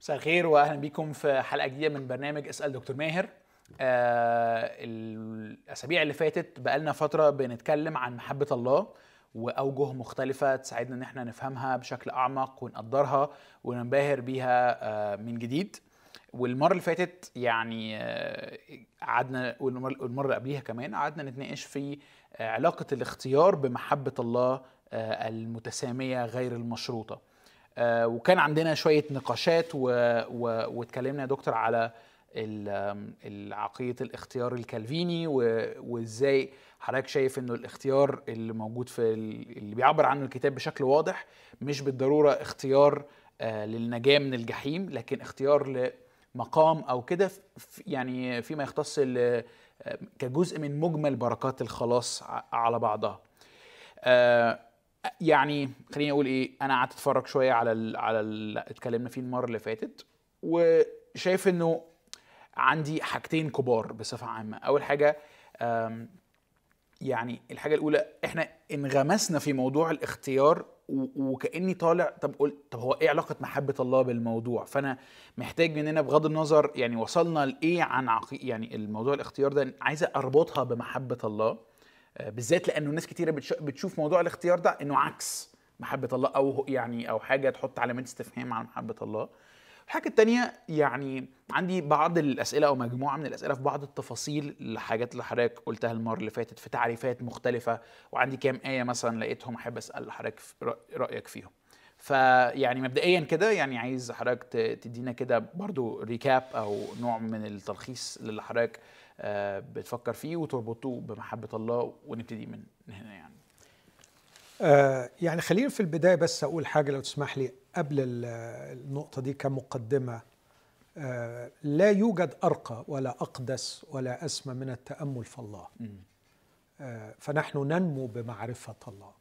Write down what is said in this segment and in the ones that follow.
مساء الخير واهلا بيكم في حلقة جديدة من برنامج أسأل دكتور ماهر. آه الأسابيع اللي فاتت بقالنا فترة بنتكلم عن محبة الله وأوجه مختلفة تساعدنا إن إحنا نفهمها بشكل أعمق ونقدرها وننبهر بيها آه من جديد. والمرة اللي فاتت يعني آه، قعدنا والمرة اللي قبليها كمان قعدنا نتناقش في آه، علاقة الاختيار بمحبة الله آه، المتسامية غير المشروطة. وكان عندنا شوية نقاشات. واتكلمنا يا دكتور على العقيده الاختيار الكالفيني. وازاي حضرتك شايف إنه الاختيار اللي موجود في ال... اللي بيعبر عنه الكتاب بشكل واضح مش بالضرورة اختيار آه، للنجاة من الجحيم لكن اختيار لمقام أو كده يعني فيما يختص ل... كجزء من مجمل بركات الخلاص على بعضها آه، يعني خليني أقول إيه أنا قعدت أتفرج شوية على ال على اللي اتكلمنا فيه المرة اللي فاتت وشايف إنه عندي حاجتين كبار بصفة عامة. أول حاجة يعني الحاجة الأولى إحنا انغمسنا في موضوع الاختيار وكأني طالع طب قلت طب هو إيه علاقة محبة الله بالموضوع؟ فأنا محتاج مننا بغض النظر يعني وصلنا لإيه عن عقي يعني الموضوع الاختيار ده عايزه أربطها بمحبة الله. بالذات لأنه ناس كتيرة بتشوف موضوع الاختيار ده إنه عكس محبة الله أو يعني أو حاجة تحط علامات استفهام على محبة الله. الحاجة التانية يعني عندي بعض الأسئلة أو مجموعة من الأسئلة في بعض التفاصيل الحاجات اللي حضرتك قلتها المرة اللي فاتت في تعريفات مختلفة وعندي كام آية مثلا لقيتهم أحب أسأل حضرتك رأيك فيهم. فيعني مبدئيا كده يعني عايز حضرتك تدينا كده برضو ريكاب أو نوع من التلخيص اللي حضرتك آه، بتفكر فيه وتربطوه بمحبة الله ونبتدي من هنا يعني. آه يعني خلينا في البداية بس أقول حاجة لو تسمح لي قبل النقطة دي كمقدمة. آه لا يوجد أرقى ولا أقدس ولا أسمى من التأمل في الله. آه فنحن ننمو بمعرفة الله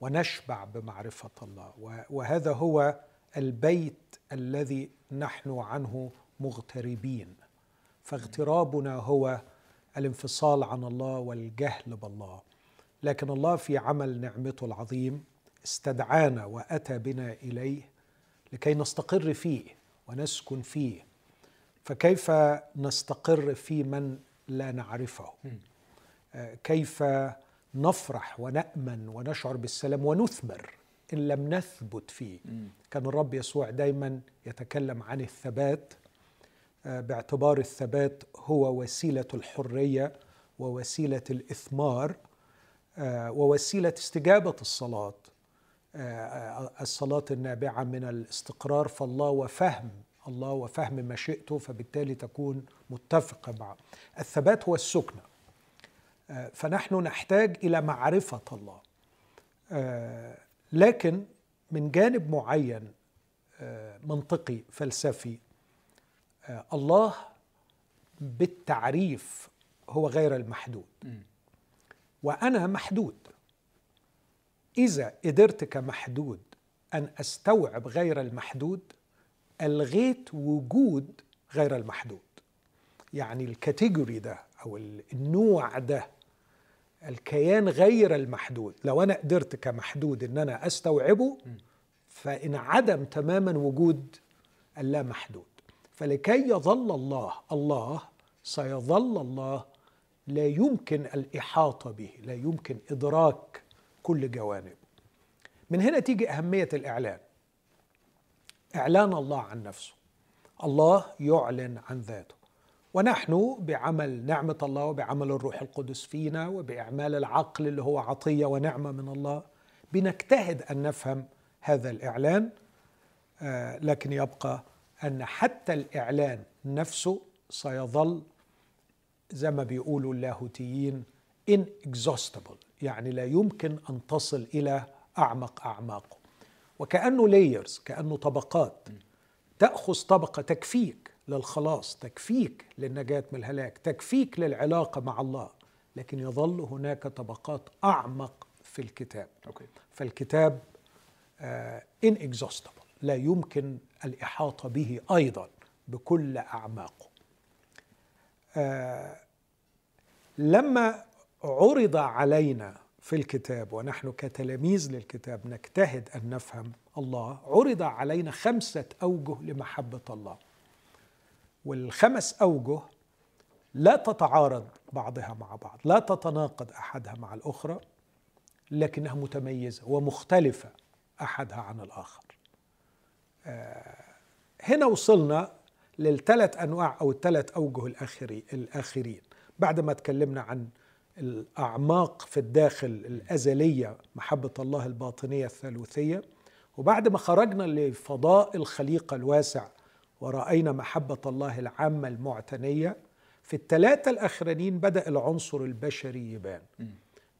ونشبع بمعرفة الله. وهذا هو البيت الذي نحن عنه مغتربين. فاغترابنا هو الانفصال عن الله والجهل بالله. لكن الله في عمل نعمته العظيم استدعانا وأتى بنا إليه لكي نستقر فيه ونسكن فيه. فكيف نستقر في من لا نعرفه؟ آه، كيف نفرح ونأمن ونشعر بالسلام ونثمر إن لم نثبت فيه؟ كان الرب يسوع دايما يتكلم عن الثبات باعتبار الثبات هو وسيلة الحرية ووسيلة الإثمار آه، ووسيلة استجابة الصلاة آه، الصلاة النابعة من الاستقرار في الله وفهم الله وفهم مشيئته فبالتالي تكون متفقة معه الثبات هو السكنة فنحن نحتاج إلى معرفة الله لكن من جانب معين منطقي فلسفي آه، الله بالتعريف هو غير المحدود. وأنا محدود. إذا قدرت كمحدود أن أستوعب غير المحدود ألغيت وجود غير المحدود. يعني الكاتيجوري ده أو النوع ده الكيان غير المحدود. لو أنا قدرت كمحدود إن أنا أستوعبه فانعدم تماما وجود اللامحدود فلكي يظل الله الله سيظل الله لا يمكن الإحاطة به لا يمكن إدراك كل جوانبه من هنا تيجي أهمية الإعلان. إعلان الله عن نفسه. الله يعلن عن ذاته. ونحن بعمل نعمة الله وبعمل الروح القدس فينا وبإعمال العقل اللي هو عطية ونعمة من الله بنجتهد أن نفهم هذا الإعلان آه لكن يبقى أن حتى الإعلان نفسه سيظل زي ما بيقولوا اللاهوتيين inexhaustible يعني لا يمكن أن تصل إلى أعمق أعماقه. وكأنه لايرز كأنه طبقات. تأخذ طبقة تكفيك للخلاص تكفيك للنجاة من الهلاك تكفيك للعلاقة مع الله. لكن يظل هناك طبقات أعمق في الكتاب. أوكي. فالكتاب آه inexhaustible. لا يمكن الإحاطة به أيضا بكل أعماقه. آه لما عرض علينا في الكتاب ونحن كتلاميذ للكتاب نجتهد أن نفهم الله عرض علينا خمسة أوجه لمحبة الله. والخمس أوجه لا تتعارض بعضها مع بعض لا تتناقض أحدها مع الأخرى لكنها متميزة ومختلفة أحدها عن الآخر. آه، هنا وصلنا للثلاث أنواع أو الثلاث أوجه الآخرين. بعد ما تكلمنا عن الأعماق في الداخل الأزلية محبة الله الباطنية الثالوثية وبعد ما خرجنا لفضاء الخليقة الواسع ورأينا محبة الله العامة المعتنية في الثلاثة الاخرانيين بدأ العنصر البشري يبان.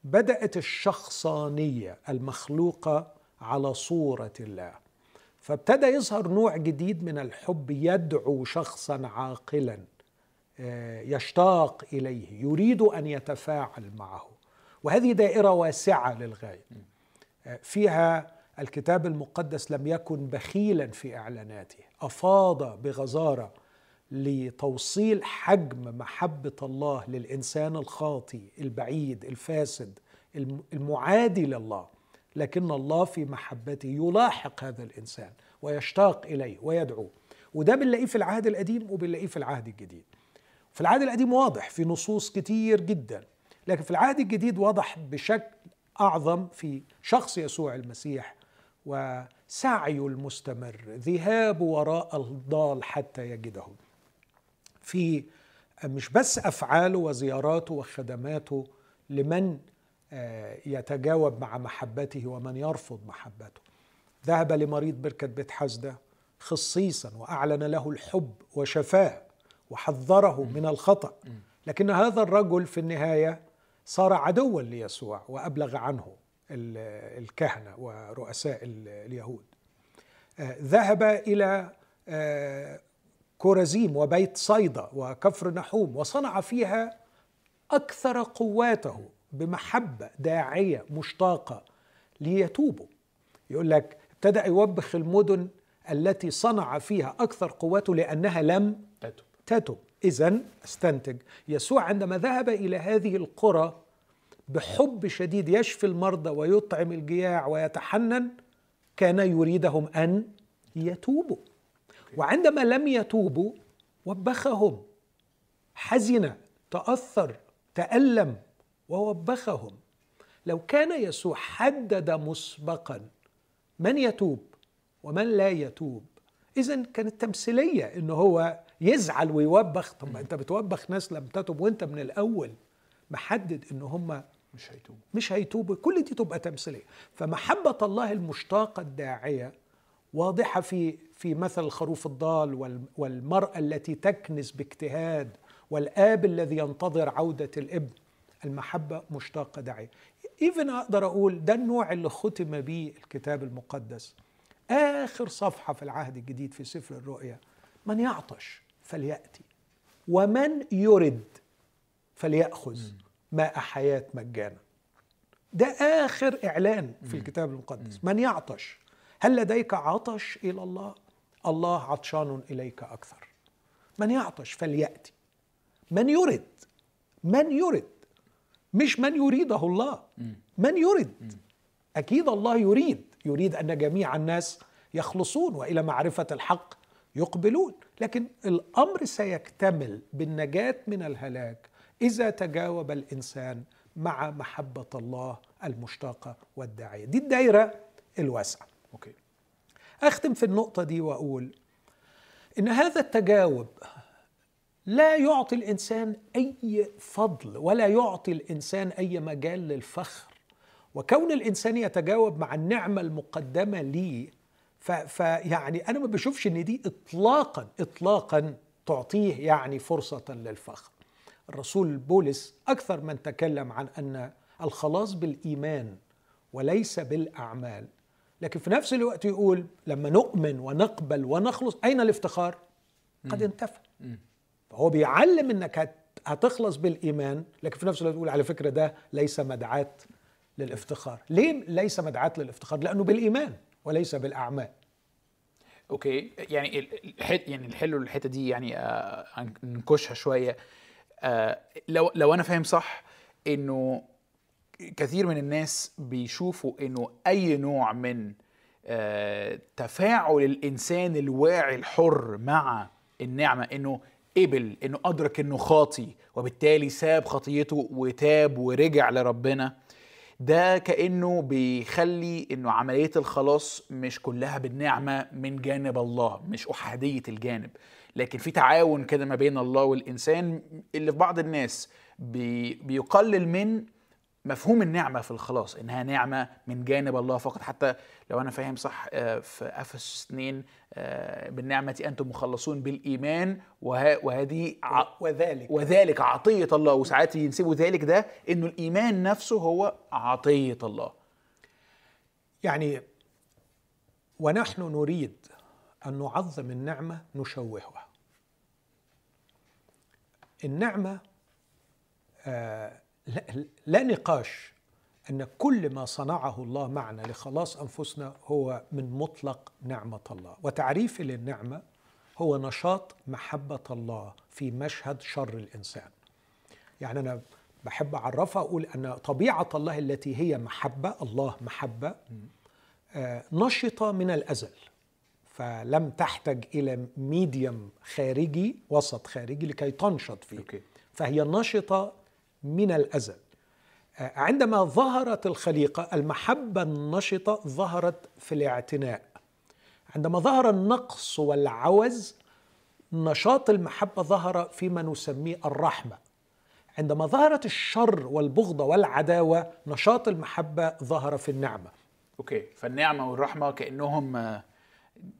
بدأت الشخصانية المخلوقة على صورة الله. فابتدى يظهر نوع جديد من الحب يدعو شخصا عاقلا آه، يشتاق إليه يريد أن يتفاعل معه. وهذه دائرة واسعة للغاية. آه، فيها الكتاب المقدس لم يكن بخيلا في إعلاناته. أفاض بغزارة لتوصيل حجم محبة الله للإنسان الخاطي البعيد الفاسد المعادي لله. لكن الله في محبته يلاحق هذا الإنسان ويشتاق إليه ويدعوه وده بنلاقيه في العهد القديم وبنلاقيه في العهد الجديد. في العهد القديم واضح في نصوص كتير جدا لكن في العهد الجديد واضح بشكل أعظم في شخص يسوع المسيح وسعيه المستمر ذهاب وراء الضال حتى يجده. في مش بس أفعاله وزياراته وخدماته لمن يتجاوب مع محبته ومن يرفض محبته. ذهب لمريض بركة بيت حسدة خصيصا وأعلن له الحب وشفاه وحذره من الخطأ. لكن هذا الرجل في النهاية صار عدوا ليسوع وأبلغ عنه الكهنة ورؤساء اليهود. آه، ذهب إلى آه، كورزيم وبيت صيدا وكفر نحوم وصنع فيها أكثر قواته. بمحبة داعية مشتاقة ليتوبوا. يقول لك ابتدأ يوبخ المدن التي صنع فيها أكثر قواته لأنها لم تتب تتب إذا استنتج. يسوع عندما ذهب إلى هذه القرى بحب شديد يشفي المرضى ويطعم الجياع ويتحنن كان يريدهم أن يتوبوا. وعندما لم يتوبوا وبخهم حزن تأثر تألم ووبخهم. لو كان يسوع حدد مسبقا من يتوب ومن لا يتوب؟ اذا كانت تمثيلية ان هو يزعل ويوبخ. طب ما أنت بتوبخ ناس لم تتوب وأنت من الأول محدد ان هم مش هيتوبوا مش هيتوبوا كل دي تبقى تمثيلية. فمحبة الله المشتاقة الداعية واضحة في في مثل الخروف الضال والمرأة التي تكنس باجتهاد والآب الذي ينتظر عودة الابن. المحبة مشتاقة داعية. ايفن أقدر أقول ده النوع اللي ختم به الكتاب المقدس. آخر صفحة في العهد الجديد في سفر الرؤيا من يعطش فليأتي ومن يرد فليأخذ ماء حياة مجانا. ده آخر إعلان في الكتاب المقدس. من يعطش؟ هل لديك عطش إلى الله؟ الله عطشان إليك أكثر. من يعطش فليأتي. من يرد؟ من يرد مش من يريده الله. من يريد أكيد الله يريد. يريد أن جميع الناس يخلصون وإلى معرفة الحق يقبلون. لكن الأمر سيكتمل بالنجاة من الهلاك إذا تجاوب الإنسان مع محبة الله المشتاقة والداعية. دي الدائره الواسعة. أوكي. أختم في النقطة دي وأقول إن هذا التجاوب لا يعطي الإنسان أي فضل ولا يعطي الإنسان أي مجال للفخر. وكون الإنسان يتجاوب مع النعمة المقدمة ليه فيعني أنا ما بشوفش إن دي اطلاقا اطلاقا تعطيه يعني فرصة للفخر. الرسول بولس أكثر من تكلم عن أن الخلاص بالإيمان وليس بالأعمال. لكن في نفس الوقت يقول لما نؤمن ونقبل ونخلص أين الافتخار؟ قد انتفى. فهو بيعلم إنك هتخلص بالإيمان لكن في نفس الوقت يقول على فكرة ده ليس مدعاة للافتخار. ليه ليس مدعاة للافتخار؟ لأنه بالإيمان وليس بالأعمال. أوكي. يعني الحت يعني الحلو الحتة دي يعني آه ننكشها شوية. آه لو لو أنا فاهم صح إنه كثير من الناس بيشوفوا إنه أي نوع من آه، تفاعل الإنسان الواعي الحر مع النعمة إنه قبل إنه أدرك إنه خاطي وبالتالي ساب خطيته وتاب ورجع لربنا ده كأنه بيخلي إنه عملية الخلاص مش كلها بالنعمة من جانب الله مش أحادية الجانب. لكن في تعاون كده ما بين الله والإنسان اللي في بعض الناس بي بيقلل من مفهوم النعمة في الخلاص إنها نعمة من جانب الله فقط. حتى لو أنا فاهم صح آه، في أفس 2 آه، بالنعمة أنتم مخلصون بالإيمان وه- وهذه ع- وذلك. وذلك عطية الله. وساعات ينسبوا ذلك ده إنه الإيمان نفسه هو عطية الله. يعني ونحن نريد أن نعظم النعمة نشوهها. النعمة آه، لا, لا نقاش أن كل ما صنعه الله معنا لخلاص أنفسنا هو من مطلق نعمة الله. وتعريفي للنعمة هو نشاط محبة الله في مشهد شر الإنسان. يعني أنا بحب اعرفها أقول أن طبيعة الله التي هي محبة الله محبة آه، نشطة من الأزل فلم تحتج إلى ميديم خارجي وسط خارجي لكي تنشط فيه. فهي نشطة من الأزل. آه، عندما ظهرت الخليقة المحبة النشطة ظهرت في الاعتناء. عندما ظهر النقص والعوز نشاط المحبة ظهر فيما نسميه الرحمة. عندما ظهرت الشر والبغضه والعداوة نشاط المحبة ظهر في النعمة. okay فالنعمة والرحمة كأنهم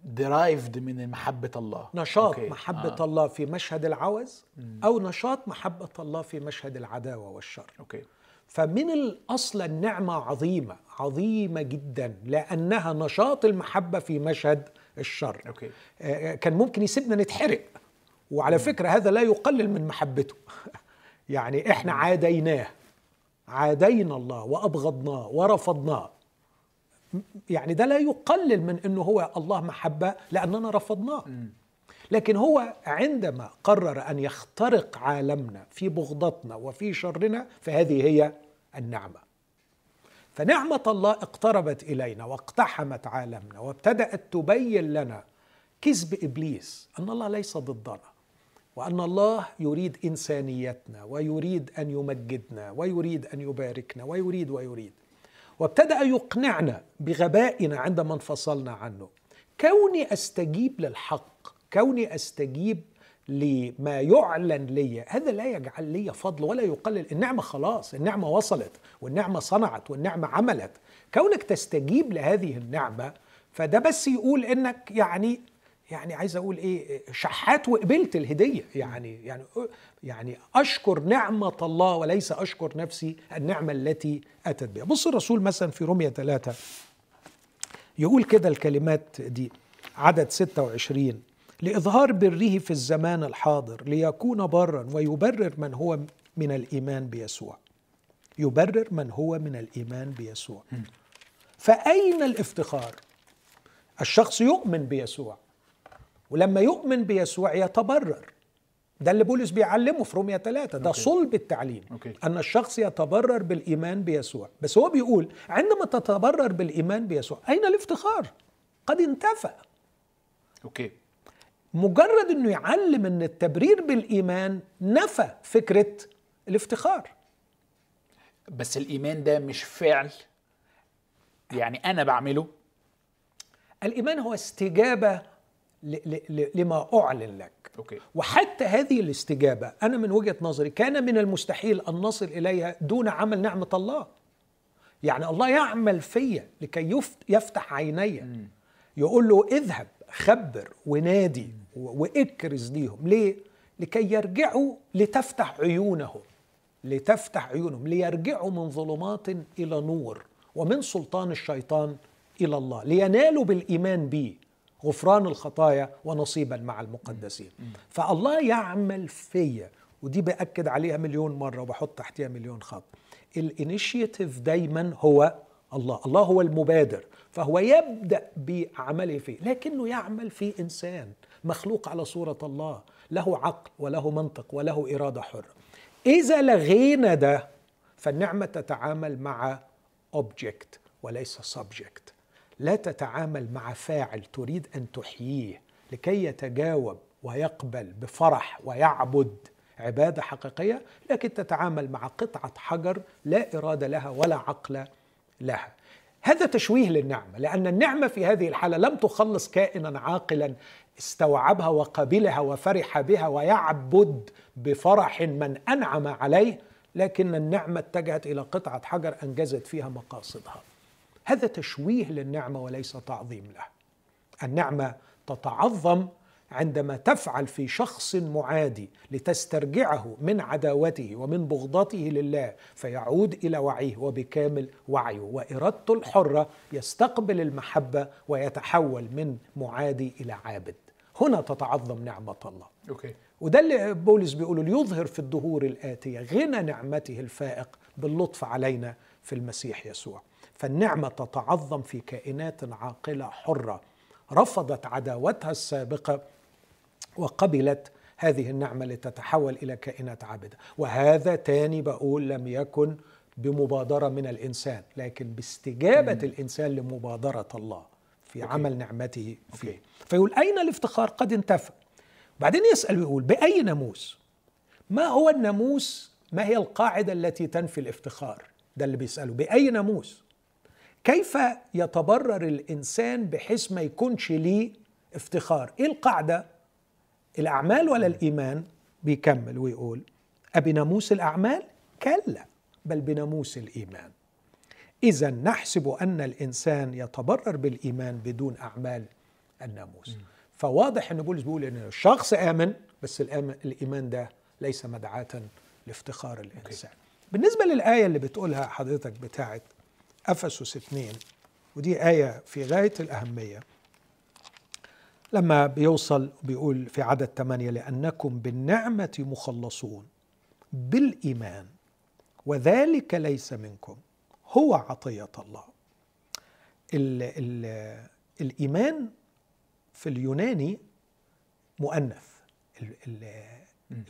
derived من محبة الله. نشاط okay. محبة آه. الله في مشهد العوز أو نشاط محبة الله في مشهد العداوة والشر. okay فمن الأصل النعمة عظيمة عظيمة جدا لأنها نشاط المحبة في مشهد الشر. okay آه، كان ممكن يسيبنا نتحرق. وعلى فكرة هذا لا يقلل من محبته. يعني إحنا عاديناه. عادينا الله وأبغضناه ورفضناه. يعني ده لا يقلل من إنه هو الله محبة لأننا رفضناه. لكن هو عندما قرر أن يخترق عالمنا في بغضتنا وفي شرنا فهذه هي النعمة. فنعمة الله اقتربت إلينا واقتحمت عالمنا وابتدأت تبين لنا كذب إبليس أن الله ليس ضدنا وأن الله يريد إنسانيتنا ويريد أن يمجدنا ويريد أن يباركنا ويريد ويريد. وابتدأ يقنعنا بغبائنا عندما انفصلنا عنه. كوني أستجيب للحق كوني أستجيب لما يعلن لي هذا لا يجعل لي فضل ولا يقلل. النعمة خلاص النعمة وصلت والنعمة صنعت والنعمة عملت. كونك تستجيب لهذه النعمة فده بس يقول إنك يعني يعني عايز أقول إيه شحات وقبلت الهدية. يعني يعني يعني أشكر نعمة الله وليس أشكر نفسي النعمة التي أتت بها. بص الرسول مثلا في رومية ثلاثة يقول كده الكلمات دي عدد 26 لإظهار بره في الزمان الحاضر ليكون برا ويبرر من هو من الإيمان بيسوع. يبرر من هو من الإيمان بيسوع. فأين الافتخار؟ الشخص يؤمن بيسوع. ولما يؤمن بيسوع يتبرر. ده اللي بولس بيعلمه في رومية ثلاثة ده okay. صلب التعليم okay. أن الشخص يتبرر بالإيمان بيسوع. بس هو بيقول عندما تتبرر بالإيمان بيسوع أين الافتخار؟ قد انتفى. okay. مجرد أنه يعلم أن التبرير بالإيمان نفى فكرة الافتخار. بس الإيمان ده مش فعل. يعني أنا بعمله. الإيمان هو استجابة لما أعلن لك. أوكي. وحتى هذه الاستجابة أنا من وجهة نظري كان من المستحيل أن نصل إليها دون عمل نعمة الله. يعني الله يعمل فيا لكي يفت- يفتح عيني. يقول له اذهب خبر ونادي وإكرز ليهم. ليه؟ لكي يرجعوا لتفتح عيونهم. لتفتح عيونهم ليرجعوا من ظلمات إلى نور ومن سلطان الشيطان إلى الله لينالوا بالإيمان بي. غفران الخطايا ونصيبا مع المقدسين. فالله يعمل فيا ودي بأكد عليها مليون مرة وبحط تحتها مليون خط. ال initiative دايما هو الله. الله هو المبادر فهو يبدأ بعمله فيه لكنه يعمل في إنسان مخلوق على صورة الله. له عقل وله منطق وله إرادة حرة. إذا لغينا ده فالنعمة تتعامل مع object وليس subject. لا تتعامل مع فاعل تريد أن تحييه لكي يتجاوب ويقبل بفرح ويعبد عبادة حقيقية لكن تتعامل مع قطعة حجر لا إرادة لها ولا عقل لها. هذا تشويه للنعمة لأن النعمة في هذه الحالة لم تخلص كائنا عاقلا استوعبها وقبلها وفرح بها ويعبد بفرح من أنعم عليه لكن النعمة اتجهت إلى قطعة حجر أنجزت فيها مقاصدها. هذا تشويه للنعمة وليس تعظيم لها النعمة تتعظم عندما تفعل في شخص معادي لتسترجعه من عداوته ومن بغضته لله فيعود إلى وعيه وبكامل وعيه. وارادته الحرة يستقبل المحبة ويتحول من معادي إلى عابد. هنا تتعظم نعمة الله. أوكي. وده اللي بولس بيقوله ليظهر في الدهور الآتية غنى نعمته الفائق باللطف علينا في المسيح يسوع. فالنعمة تتعظم في كائنات عاقلة حرة. رفضت عداوتها السابقة وقبلت هذه النعمة لتتحول إلى كائنات عابدة. وهذا تاني بقول لم يكن بمبادرة من الإنسان لكن باستجابة مم. الإنسان لمبادرة الله في okay. عمل نعمته فيه. okay. فيقول أين الافتخار؟ قد انتفى. بعدين يسأل ويقول بأي ناموس؟ ما هو الناموس؟ ما هي القاعدة التي تنفي الافتخار؟ ده اللي بيسأله. بأي ناموس؟ كيف يتبرر الإنسان بحيث ما يكونش ليه افتخار؟ إيه القاعدة؟ الأعمال ولا الإيمان؟ بيكمل ويقول أبناموس الأعمال؟ كلا بل بناموس الإيمان. إذا نحسب أن الإنسان يتبرر بالإيمان بدون أعمال الناموس. فواضح أن بولس بيقول أن الشخص آمن بس الإيمان ده ليس مدعاة لافتخار الإنسان. بالنسبة للآية اللي بتقولها حضرتك بتاعت أفسس 2 ودي آية في غاية الأهمية. لما بيوصل بيقول في عدد ثمانية لأنكم بالنعمة مخلصون بالإيمان وذلك ليس منكم هو عطية الله. ال ال الإيمان في اليوناني مؤنث. ال ال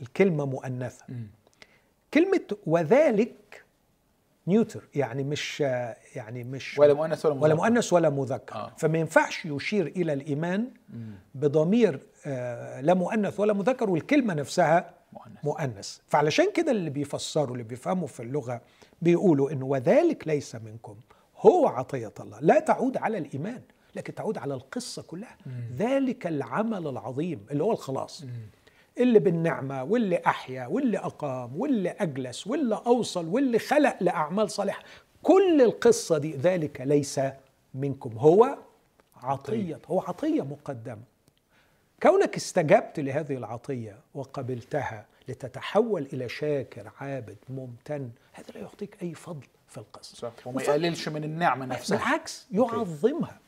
الكلمة مؤنثة. كلمة وذلك نيوتر يعني مش يعني مش ولا مؤنث ولا مذكر ولا مؤنث ولا مذكر آه. فما ينفعش يشير إلى الإيمان بضمير آه لا مؤنث ولا مذكر والكلمة نفسها مؤنث, مؤنث. فعلشان كده اللي بيفسروا اللي بيفهموا في اللغة بيقولوا انه وذلك ليس منكم هو عطية الله لا تعود على الإيمان لكن تعود على القصة كلها مم. ذلك العمل العظيم اللي هو الخلاص مم. اللي بالنعمة واللي أحيا واللي أقام واللي أجلس واللي أوصل واللي خلق لأعمال صالحة. كل القصة دي ذلك ليس منكم. هو عطية هو عطية مقدمة. كونك استجبت لهذه العطية وقبلتها لتتحول إلى شاكر عابد ممتن هذا لا يعطيك أي فضل في القصة. صح وما يقللش من النعمة نفسها. بالعكس يعظمها.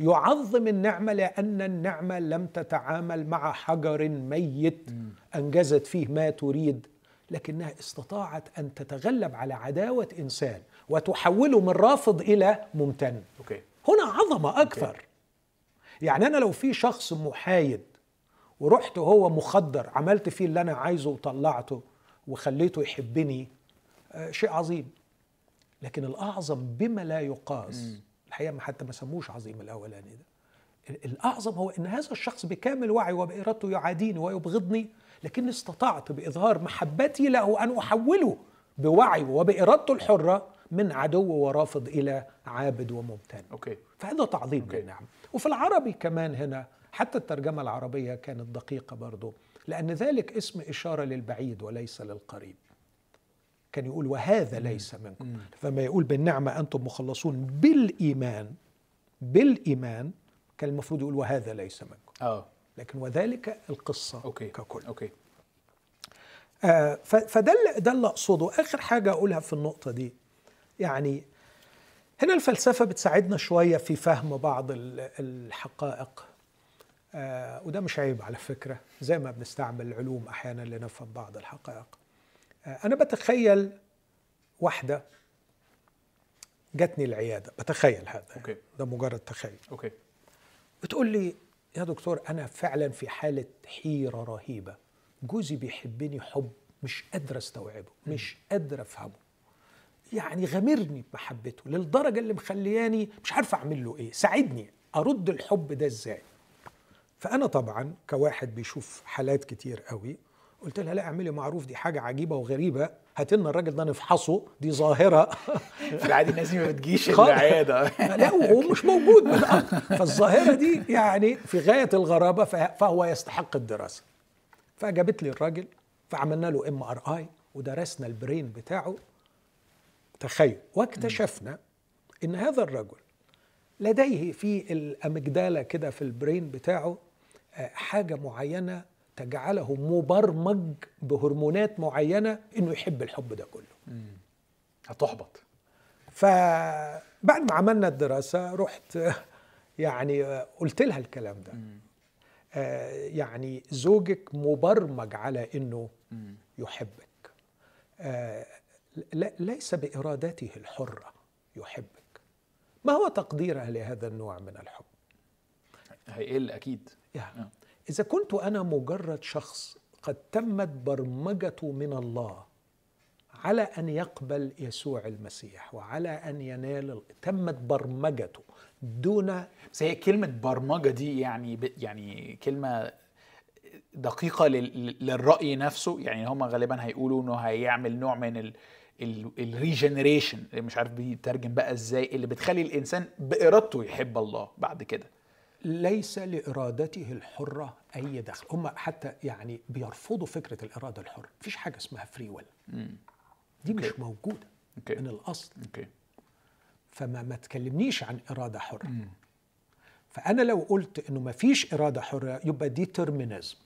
يعظم النعمة لأن النعمة لم تتعامل مع حجر ميت أنجزت فيه ما تريد لكنها استطاعت أن تتغلب على عداوة إنسان وتحوله من رافض إلى ممتن okay. هنا عظمة أكثر okay. يعني أنا لو في شخص محايد ورحت هو مخدر عملت فيه اللي أنا عايزه وطلعته وخليته يحبني آه شيء عظيم لكن الأعظم بما لا يقاس. الحقيقة ما حتى ما سموش عظيم الأولاني ده. الأعظم هو إن هذا الشخص بكامل وعي وبإرادته يعاديني ويبغضني لكني استطعت بإظهار محبتي له أن أحوله بوعيه وبإرادته الحرة من عدو ورافض إلى عابد وممتن. okay. فهذا تعظيم. okay. للنعمة وفي العربي كمان هنا حتى الترجمة العربية كانت دقيقة برضه لأن ذلك اسم إشارة للبعيد وليس للقريب. كان يقول وهذا ليس منكم. فما يقول بالنعمة أنتم مخلصون بالإيمان بالإيمان كان المفروض يقول وهذا ليس منكم. آه. لكن وذلك القصة okay. ككل. okay. آه فده اللي ده اللي أقصده. آخر حاجة أقولها في النقطة دي يعني هنا الفلسفة بتساعدنا شوية في فهم بعض الحقائق. آه وده مش عيب على فكرة. زي ما بنستعمل العلوم أحيانا لنفهم بعض الحقائق. أنا بتخيل واحدة جاتني العيادة. بتخيل هذا. okay. ده مجرد تخيل. okay. بتقول لي يا دكتور أنا فعلا في حالة حيرة رهيبة. جوزي بيحبني حب مش قادرة أستوعبه مش قادرة أفهمه. يعني غامرني بمحبته للدرجة اللي مخلياني مش عارف أعمل له إيه. ساعدني أرد الحب ده إزاي؟ فأنا طبعا كواحد بيشوف حالات كتير قوي قلت لها لا اعملي معروف دي حاجة عجيبة وغريبة هات لنا الراجل ده نفحصه دي ظاهرة. في العادي الناس ما بتجيش. العيادة. لا وهو مش موجود. فالظاهرة دي يعني في غاية الغرابة فه- فهو يستحق الدراسة. فجابت لي الراجل فعملنا له MRI ودرسنا ال brain بتاعه. تخيل. واكتشفنا إن هذا الرجل لديه في ال amygdala كده في ال brain بتاعه آه، حاجة معينة تجعله مبرمج بهرمونات معينة إنه يحب الحب ده كله. هتحبط. فبعد ما عملنا الدراسة رحت يعني قلت لها الكلام ده. آه، يعني زوجك مبرمج على إنه يحبك. آه، ليس بإرادته الحرة يحبك. ما هو تقديرها لهذا النوع من الحب؟ هيقل أكيد. يعني. إذا كنت أنا مجرد شخص قد تمت برمجته من الله على أن يقبل يسوع المسيح وعلى أن ينال تمت برمجته دون بس هي كلمة برمجة دي يعني ب... يعني كلمة دقيقة لل... للرأي نفسه. يعني هم غالبا هيقولوا إنه هيعمل نوع من ال ال regeneration مش عارف بيترجم بقى إزاي اللي بتخلي الإنسان بإرادته يحب الله بعد كده. ليس لإرادته الحرة أي دخل. هم حتى يعني بيرفضوا فكرة الإرادة الحرة. مفيش حاجة اسمها free will دي مش okay. موجودة okay. من الأصل. okay. فما ما تكلمنيش عن إرادة حرة. فأنا لو قلت إنه ما فيش إرادة حرة يبقى determinism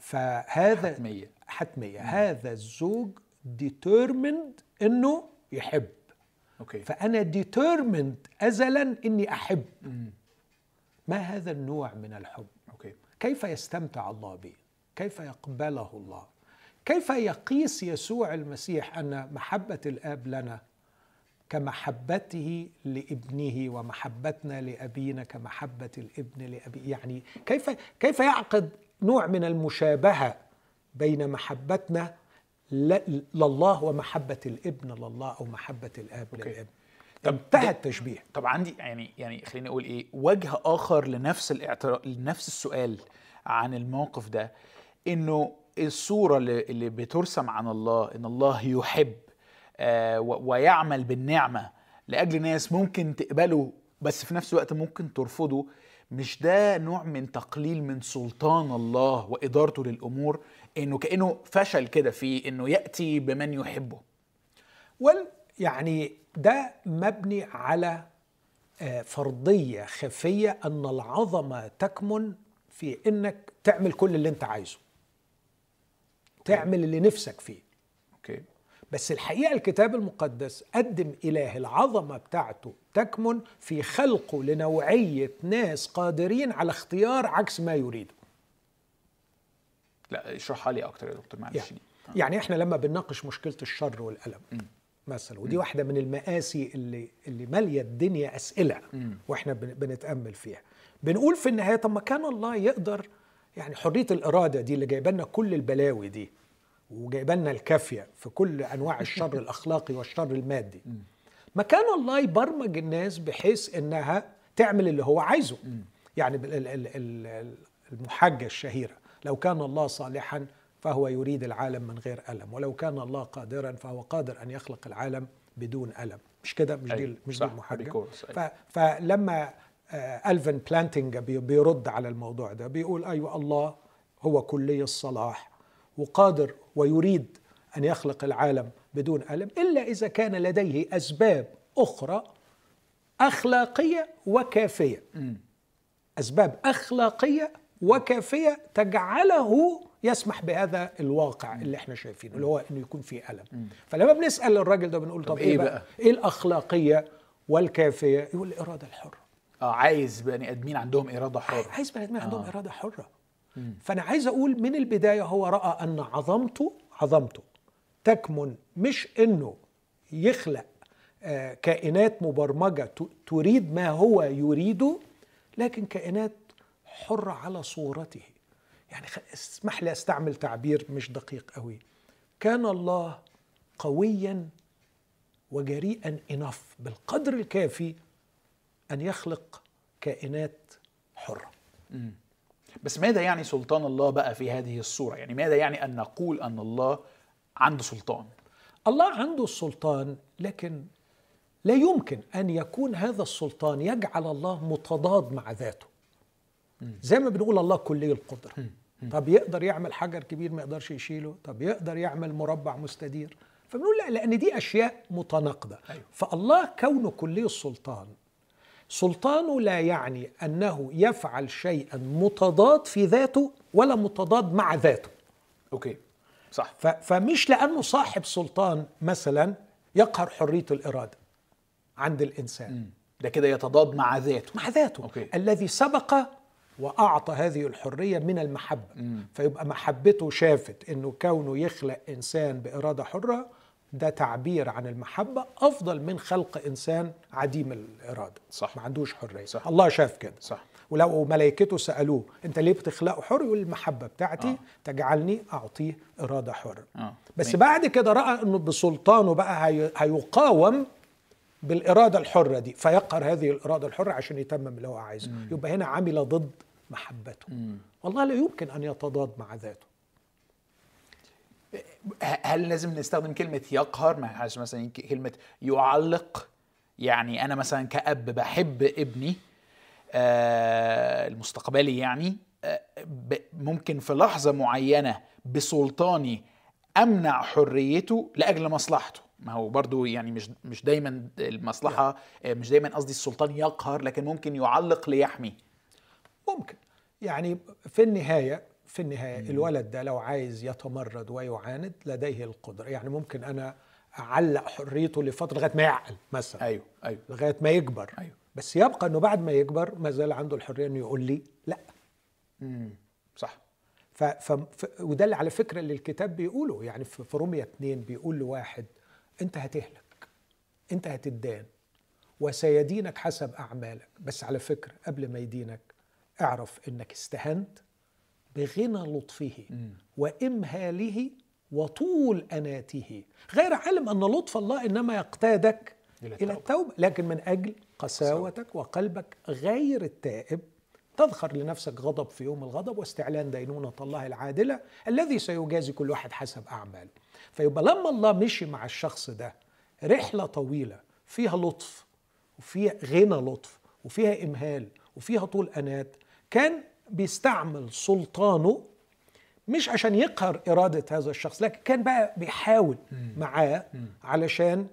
فهذا حتمية. حتمية. هذا الزوج determined إنه يحب. okay. فأنا determined أزلا إني أحب. ما هذا النوع من الحب؟ okay. كيف يستمتع الله به كيف يقبله الله؟ كيف يقيس يسوع المسيح أن محبة الآب لنا كمحبته لابنه ومحبتنا لأبينا كمحبة الابن لابيه يعني كيف كيف يعقد نوع من المشابهة بين محبتنا لله ومحبة الابن لله أو محبة الأب أوكي. للابن. طب انتهى التشبيه. طب عندي يعني يعني خليني أقول إيه؟ وجه آخر لنفس الاعتراف لنفس السؤال عن الموقف ده إنه الصورة اللي, اللي بترسم عن الله إن الله يحب آه ويعمل بالنعمة لأجل ناس ممكن تقبله بس في نفس الوقت ممكن ترفضه مش ده نوع من تقليل من سلطان الله وإدارته للأمور؟ إنه كأنه فشل كده في إنه يأتي بمن يحبه. وال يعني ده مبني على آه، فرضية خفية أن العظمة تكمن في أنك تعمل كل اللي أنت عايزه. تعمل اللي نفسك فيه. أوكي. بس الحقيقة الكتاب المقدس قدم إله العظمة بتاعته تكمن في خلقه لنوعية ناس قادرين على اختيار عكس ما يريده. لا اشرحها لي أكتر يا دكتور معلش. يعني, يعني إحنا لما بنناقش مشكلة الشر والألم مثلا ودي واحدة من المآسي اللي اللي مالية الدنيا أسئلة وإحنا بن- بنتأمل فيها. بنقول في النهاية طب ما كان الله يقدر يعني حرية الإرادة دي اللي جايبه لنا كل البلاوي دي وجايبه لنا الكافية في كل أنواع الشر الأخلاقي والشر المادي. ما كان الله يبرمج الناس بحيث إنها تعمل اللي هو عايزه. يعني بال- ال- ال- ال- المحجه الشهيرة. لو كان الله صالحا فهو يريد العالم من غير ألم ولو كان الله قادرا فهو قادر أن يخلق العالم بدون ألم. مش كده؟ مش أيوة، دي مش صح، دي أيوة. فلما آه، ألفن بلانتنجا بي- بيرد على الموضوع ده بيقول أيوه الله هو كلي الصلاح وقادر ويريد أن يخلق العالم بدون ألم إلا إذا كان لديه أسباب أخرى أخلاقية وكافية. أسباب أخلاقية وكافية تجعله يسمح بهذا الواقع اللي إحنا شايفينه اللي هو إنه يكون فيه ألم. فلما بنسأل الراجل ده بنقول طب, إيه إيه بقى؟ بقى؟ إيه الأخلاقية والكافية؟ يقول الاراده الحره آه عايز بني آدمين عندهم إرادة حرة. عايز بني آدمين عندهم إرادة حرة. فأنا عايز أقول من البداية هو رأى أن عظمته عظمته تكمن مش إنه يخلق آه، كائنات مبرمجة تريد ما هو يريده لكن كائنات حره على صورته. يعني اسمح لي أستعمل تعبير مش دقيق قوي. كان الله قويا وجريئا انف بالقدر الكافي أن يخلق كائنات حرة. بس ماذا يعني سلطان الله بقى في هذه الصورة؟ يعني ماذا يعني أن نقول أن الله عنده سلطان؟ الله عنده السلطان لكن لا يمكن أن يكون هذا السلطان يجعل الله متضاد مع ذاته. زي ما بنقول الله كلي القدرة. طب يقدر يعمل حجر كبير ما يقدرش يشيله؟ طب يقدر يعمل مربع مستدير؟ فبنقول لا لأن دي أشياء متناقضة. أيوة. فالله كونه كلي السلطان سلطانه لا يعني أنه يفعل شيئا متضاد في ذاته ولا متضاد مع ذاته. Okay. صح. فمش لأنه صاحب سلطان مثلا يقهر حرية الإرادة عند الإنسان. ده كده يتضاد مع ذاته. مع ذاته. Okay. الذي سبق وأعطى هذه الحرية من المحبة فيبقى محبته شافت إنه كونه يخلق إنسان بإرادة حرة ده تعبير عن المحبة أفضل من خلق إنسان عديم الإرادة صح. ما عندوش حرية صح. الله شاف كده صح ولو ملائكته سألوه أنت ليه بتخلقه حر يقول المحبة بتاعتي آه. تجعلني أعطيه إرادة حرة آه. بس تمام. بعد كده رأى إنه بسلطانه بقى هي- هيقاوم بالإرادة الحرة دي فيقهر هذه الإرادة الحرة عشان يتمم اللي هو عايزه يبقى هنا عمل ضد محبته. والله لا يمكن أن يتضاد مع ذاته. هل لازم نستخدم كلمة يقهر؟ ما ينفعش مثلا كلمة يعلق. يعني أنا مثلا كأب بحب ابني آه المستقبلي يعني آه ممكن في لحظة معينة بسلطاني أمنع حريته لأجل مصلحته. ما هو برضو يعني مش مش دايما المصلحة آه، مش دايما قصدي السلطان يقهر لكن ممكن يعلق ليحمي. ممكن. يعني في النهاية في النهاية الولد ده لو عايز يتمرد ويعاند لديه القدرة. يعني ممكن أنا أعلق حريته لفترة لغاية ما يعقل مثلا. أيوه أيوه. لغاية ما يكبر. أيوه. بس يبقى إنه بعد ما يكبر ما زال عنده الحرية إنه يقول لي لا. صح. ف... ف... ف... وده اللي على فكرة اللي الكتاب بيقوله. يعني في في رومية اتنين بيقول لواحد أنت هتهلك أنت هتدان وسيدينك حسب أعمالك. بس على فكرة قبل ما يدينك اعرف انك استهنت بغنى لطفه وامهاله وطول اناته. غير علم أن لطف الله إنما يقتادك إلى إلى التوبة. التوبة لكن من أجل قساوتك وقلبك غير التائب. تذخر لنفسك غضب في يوم الغضب واستعلان دينونة الله العادلة الذي سيجازي كل واحد حسب أعماله. فيبقى لما الله مشي مع الشخص ده رحلة طويلة فيها لطف وفيها غنى لطف وفيها إمهال وفيها طول أنات كان بيستعمل سلطانه مش عشان يقهر إرادة هذا الشخص لكن كان بقى بيحاول معاه علشان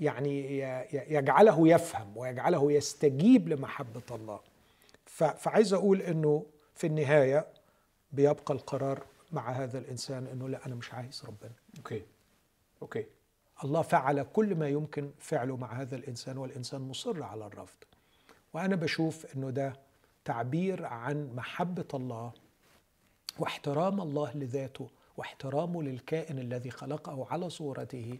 يعني يجعله يفهم ويجعله يستجيب لمحبة الله. فعايز أقول أنه في النهاية بيبقى القرار مع هذا الإنسان أنه لا أنا مش عايز ربنا. Okay. Okay. الله فعل كل ما يمكن فعله مع هذا الإنسان والإنسان مصر على الرفض. وأنا بشوف أنه ده تعبير عن محبة الله واحترام الله لذاته واحترامه للكائن الذي خلقه على صورته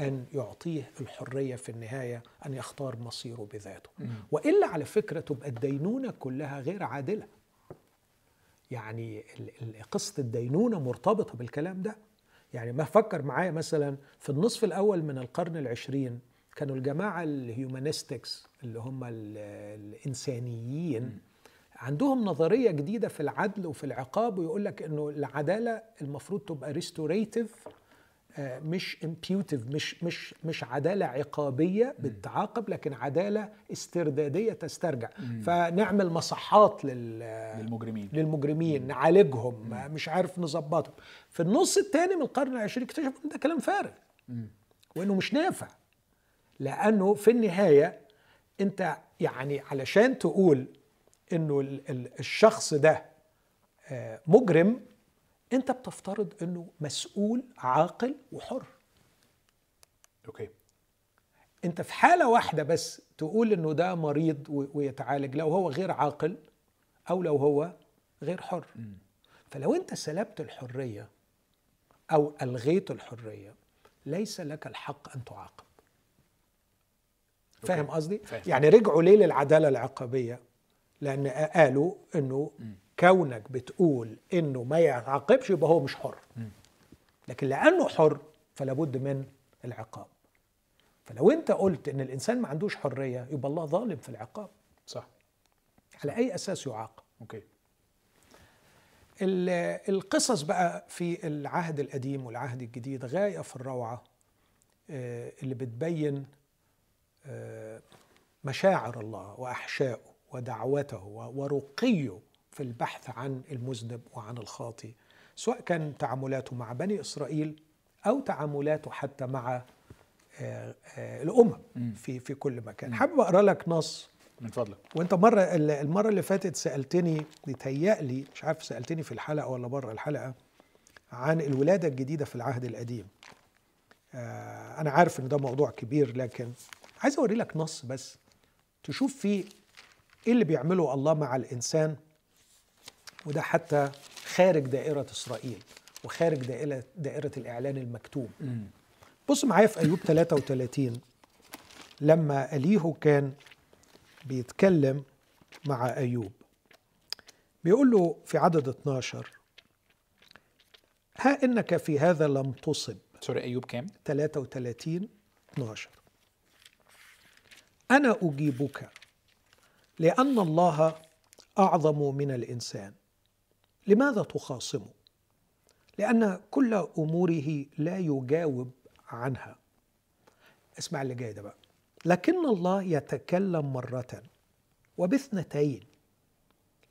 أن يعطيه الحرية في النهاية أن يختار مصيره بذاته. وإلا على فكرة تبقى الدينونة كلها غير عادلة. يعني قصة الدينونة مرتبطة بالكلام ده. يعني ما فكر معايا مثلا في النصف الأول من القرن العشرين كانوا الجماعة ال humanistics اللي هم ال- الإنسانيين عندهم نظرية جديدة في العدل وفي العقاب ويقول لك إنه العدالة المفروض تبقى restorative مش punitive مش مش مش عدالة عقابية بتعاقب لكن عدالة استردادية تسترجع. فنعمل مصحات لل للمجرمين. للمجرمين نعالجهم مش عارف نظبطهم. في النص الثاني من القرن العشرين اكتشفوا إن ده كلام فارغ. وإنه مش نافع. لأنه في النهاية أنت يعني علشان تقول إنه ال- ال- الشخص ده آه، مجرم أنت بتفترض إنه مسؤول عاقل وحر. أوكي. أنت في حالة واحدة بس تقول إنه ده مريض ويتعالج لو هو غير عاقل أو لو هو غير حر. فلو أنت سلبت الحرية أو ألغيت الحرية ليس لك الحق أن تعاقب. فاهم قصدي. يعني رجعوا ليه للعدالة العقابية؟ لأن قالوا إنه كونك بتقول إنه ما يعاقبش يبقى هو مش حر. لكن لأنه حر فلا بد من العقاب. فلو أنت قلت إن الإنسان ما عندوش حرية يبقى الله ظالم في العقاب. صح. على أي أساس يعاقب؟ أوكي. ال- القصص بقى في العهد القديم والعهد الجديد غاية في الروعة آه، اللي بتبين آه، مشاعر الله واحشائه ودعوته ورقيه في البحث عن المذنب وعن الخاطي سواء كان تعاملاته مع بني إسرائيل أو تعاملاته حتى مع آه، آه، الأمم في في كل مكان. حابب أقرأ لك نص؟ من فضلك. وأنت مرة المرة اللي فاتت سألتني بيتهيألي مش عارف سألتني في الحلقة ولا بره الحلقة عن الولادة الجديدة في العهد القديم. آه أنا عارف إن ده موضوع كبير لكن عايز أوري لك نص بس تشوف فيه إيه اللي بيعمله الله مع الإنسان؟ وده حتى خارج دائرة إسرائيل وخارج دائره دائرة الإعلان المكتوب بص معايا في أيوب 33 لما إليهو كان بيتكلم مع أيوب بيقول له في عدد 12 ها إنك في هذا لم تصب. سوري أيوب كام؟ 33 12 أنا أجيبك لأن الله أعظم من الإنسان. لماذا تخاصمه لأن كل أموره لا يجاوب عنها. اسمع اللي جاي ده بقى. لكن الله يتكلم مرة وباثنتين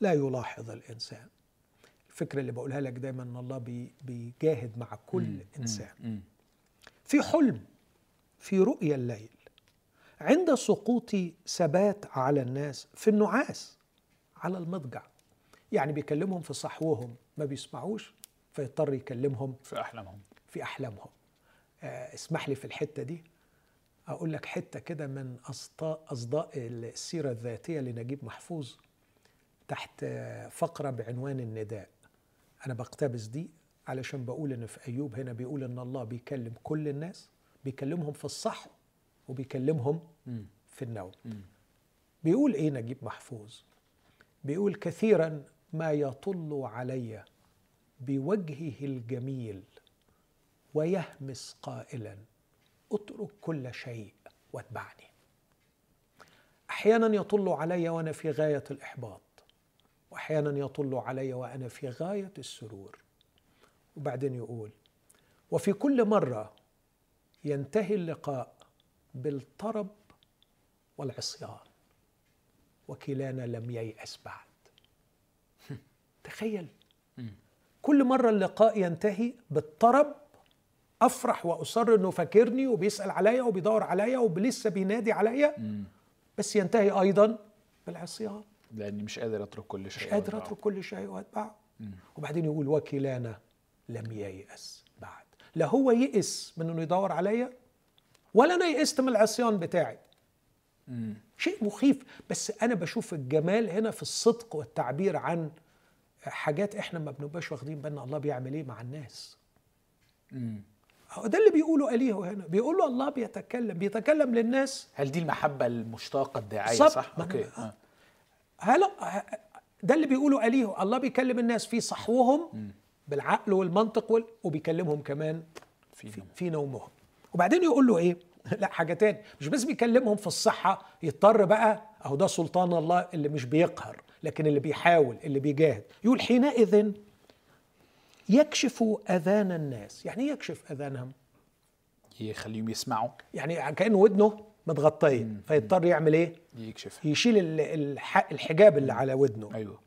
لا يلاحظ الإنسان. الفكرة اللي بقولها لك دايما إن الله بي- بيجاهد مع كل إنسان. مم. في حلم في رؤيا الليل. عند سقوط ثبات على الناس في النعاس على المضجع. يعني بيكلمهم في صحوهم ما بيسمعوش فيضطر يكلمهم في أحلامهم. في أحلامهم. آه، اسمح لي في الحتة دي. أقول لك حتة كده من أصداء السيرة الذاتية لنجيب محفوظ تحت فقرة بعنوان النداء. أنا بقتبس دي علشان بقول إن في أيوب هنا بيقول إن الله بيكلم كل الناس بيكلمهم في الصحو وبيكلمهم. في النوم. بيقول إيه نجيب محفوظ؟ بيقول كثيرا ما يطل علي بوجهه الجميل ويهمس قائلا اترك كل شيء واتبعني. أحيانا يطل علي وأنا في غاية الإحباط واحيانا يطل علي وأنا في غاية السرور. وبعدين يقول وفي كل مرة ينتهي اللقاء بالطرب والعصيان. وكلانا لم ييأس بعد. تخيل. كل مرة اللقاء ينتهي بالطرب أفرح وأصر إنه فاكرني وبيسأل عليا وبيدور عليا ولسه بينادي عليا. بس ينتهي أيضا بالعصيان. لأني مش قادر أترك كل شيء مش قادر. أترك كل شيء وأتبعه. وبعدين يقول وكلانا لم ييأس بعد. لا هو يئس من إنه يدور عليا ولا أنا يئست من العصيان بتاعي. شيء مخيف. بس أنا بشوف الجمال هنا في الصدق والتعبير عن حاجات إحنا ما بنبقاش واخدين بالنا الله بيعمل إيه مع الناس. مم. هو ده اللي بيقوله اليه هنا. بيقولوا الله بيتكلم بيتكلم للناس. هل دي المحبة المشتاقة الداعية. صح؟ أوكي أنا- آه. هلا ده اللي بيقوله اليه الله بيكلم الناس في صحوهم بالعقل والمنطق وال... وبيكلمهم كمان في في, نوم. في نومهم. وبعدين يقول له إيه؟ لا حاجة تاني مش بس بيكلمهم في الصحة يضطر بقى أهو ده سلطان الله اللي مش بيقهر لكن اللي بيحاول اللي بيجاهد. يقول حينئذ يكشف أذان الناس. يعني إيه يكشف أذانهم؟ يخليهم يسمعوا. يعني كأن ودنه متغطية. فيضطر يعمل إيه؟ يكشف. يشيل ال- الح- الحجاب اللي على ودنه. أيوه.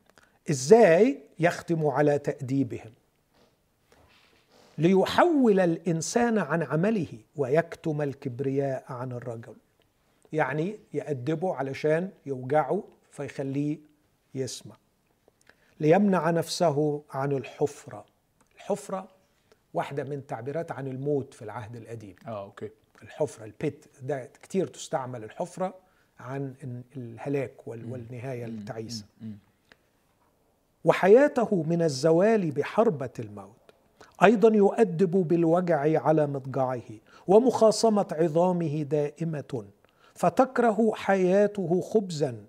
إزاي يختم على تأديبهم؟ ليحول الإنسان عن عمله ويكتم الكبرياء عن الرجل. يعني يأدبه علشان يوجعه فيخليه يسمع. ليمنع نفسه عن الحفرة. الحفرة واحدة من تعبيرات عن الموت في العهد القديم. آه أوكي. الحفرة البيت ده كتير تستعمل الحفرة عن الهلاك وال- والنهاية التعيسة. وحياته من الزوال بحربة الموت. أيضا يؤدب بالوجع على مضجعه ومخاصمة عظامه دائمة فتكره حياته خبزا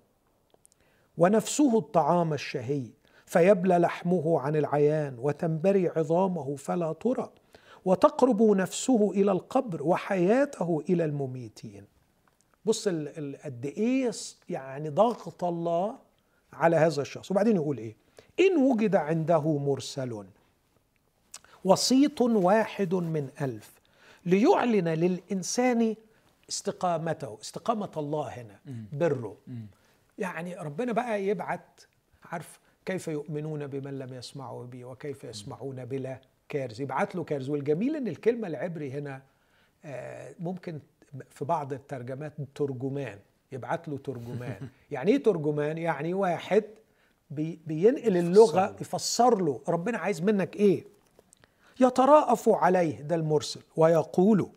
ونفسه الطعام الشهي فيبلى لحمه عن العيان وتنبري عظامه فلا ترى وتقرب نفسه إلى القبر وحياته إلى المميتين. بص قد إيه يعني ضغط الله على هذا الشخص. وبعدين يقول إيه؟ إن وجد عنده مرسل. وسيط واحد من ألف ليعلن للإنسان استقامته استقامة الله هنا بره. يعني ربنا بقى يبعت عارف كيف يؤمنون بمن لم يسمعوا به وكيف يسمعون بلا كارز؟ يبعت له كارز. والجميل إن الكلمة العبري هنا آه، ممكن في بعض الترجمات ترجمان. يبعت له ترجمان. يعني إيه ترجمان؟ يعني واحد بي بينقل اللغة يفسر له. ربنا عايز منك إيه؟ يتراءف عليه ده المرسل ويقول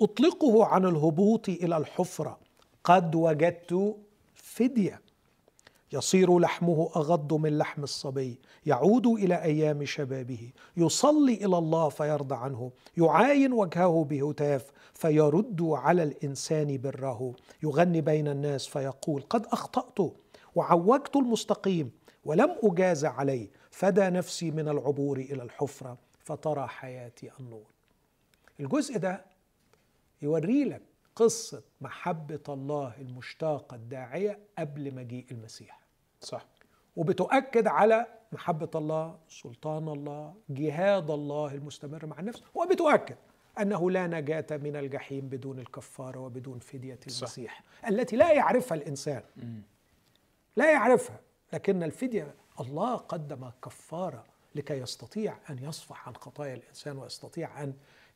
أطلقه عن الهبوط إلى الحفرة. قد وجدت فدية. يصير لحمه أغض من لحم الصبي. يعود إلى أيام شبابه. يصلي إلى الله فيرضى عنه. يعاين وجهه بهتاف فيرد على الإنسان بره. يغني بين الناس فيقول قد أخطأت. وعوجت المستقيم. ولم أجاز عليه فدى نفسي من العبور إلى الحفرة. فترى حياتي النور الجزء ده يوري لك قصة محبة الله المشتاقة الداعية قبل مجيء المسيح. صح. وبتؤكد على محبة الله سلطان الله جهاد الله المستمر مع النفس. وبتؤكد أنه لا نجاة من الجحيم بدون الكفارة وبدون فدية المسيح. التي لا يعرفها الإنسان. لا يعرفها. لكن الفدية الله قدم كفارة لكي يستطيع أن يصفح عن خطايا الإنسان ويستطيع أن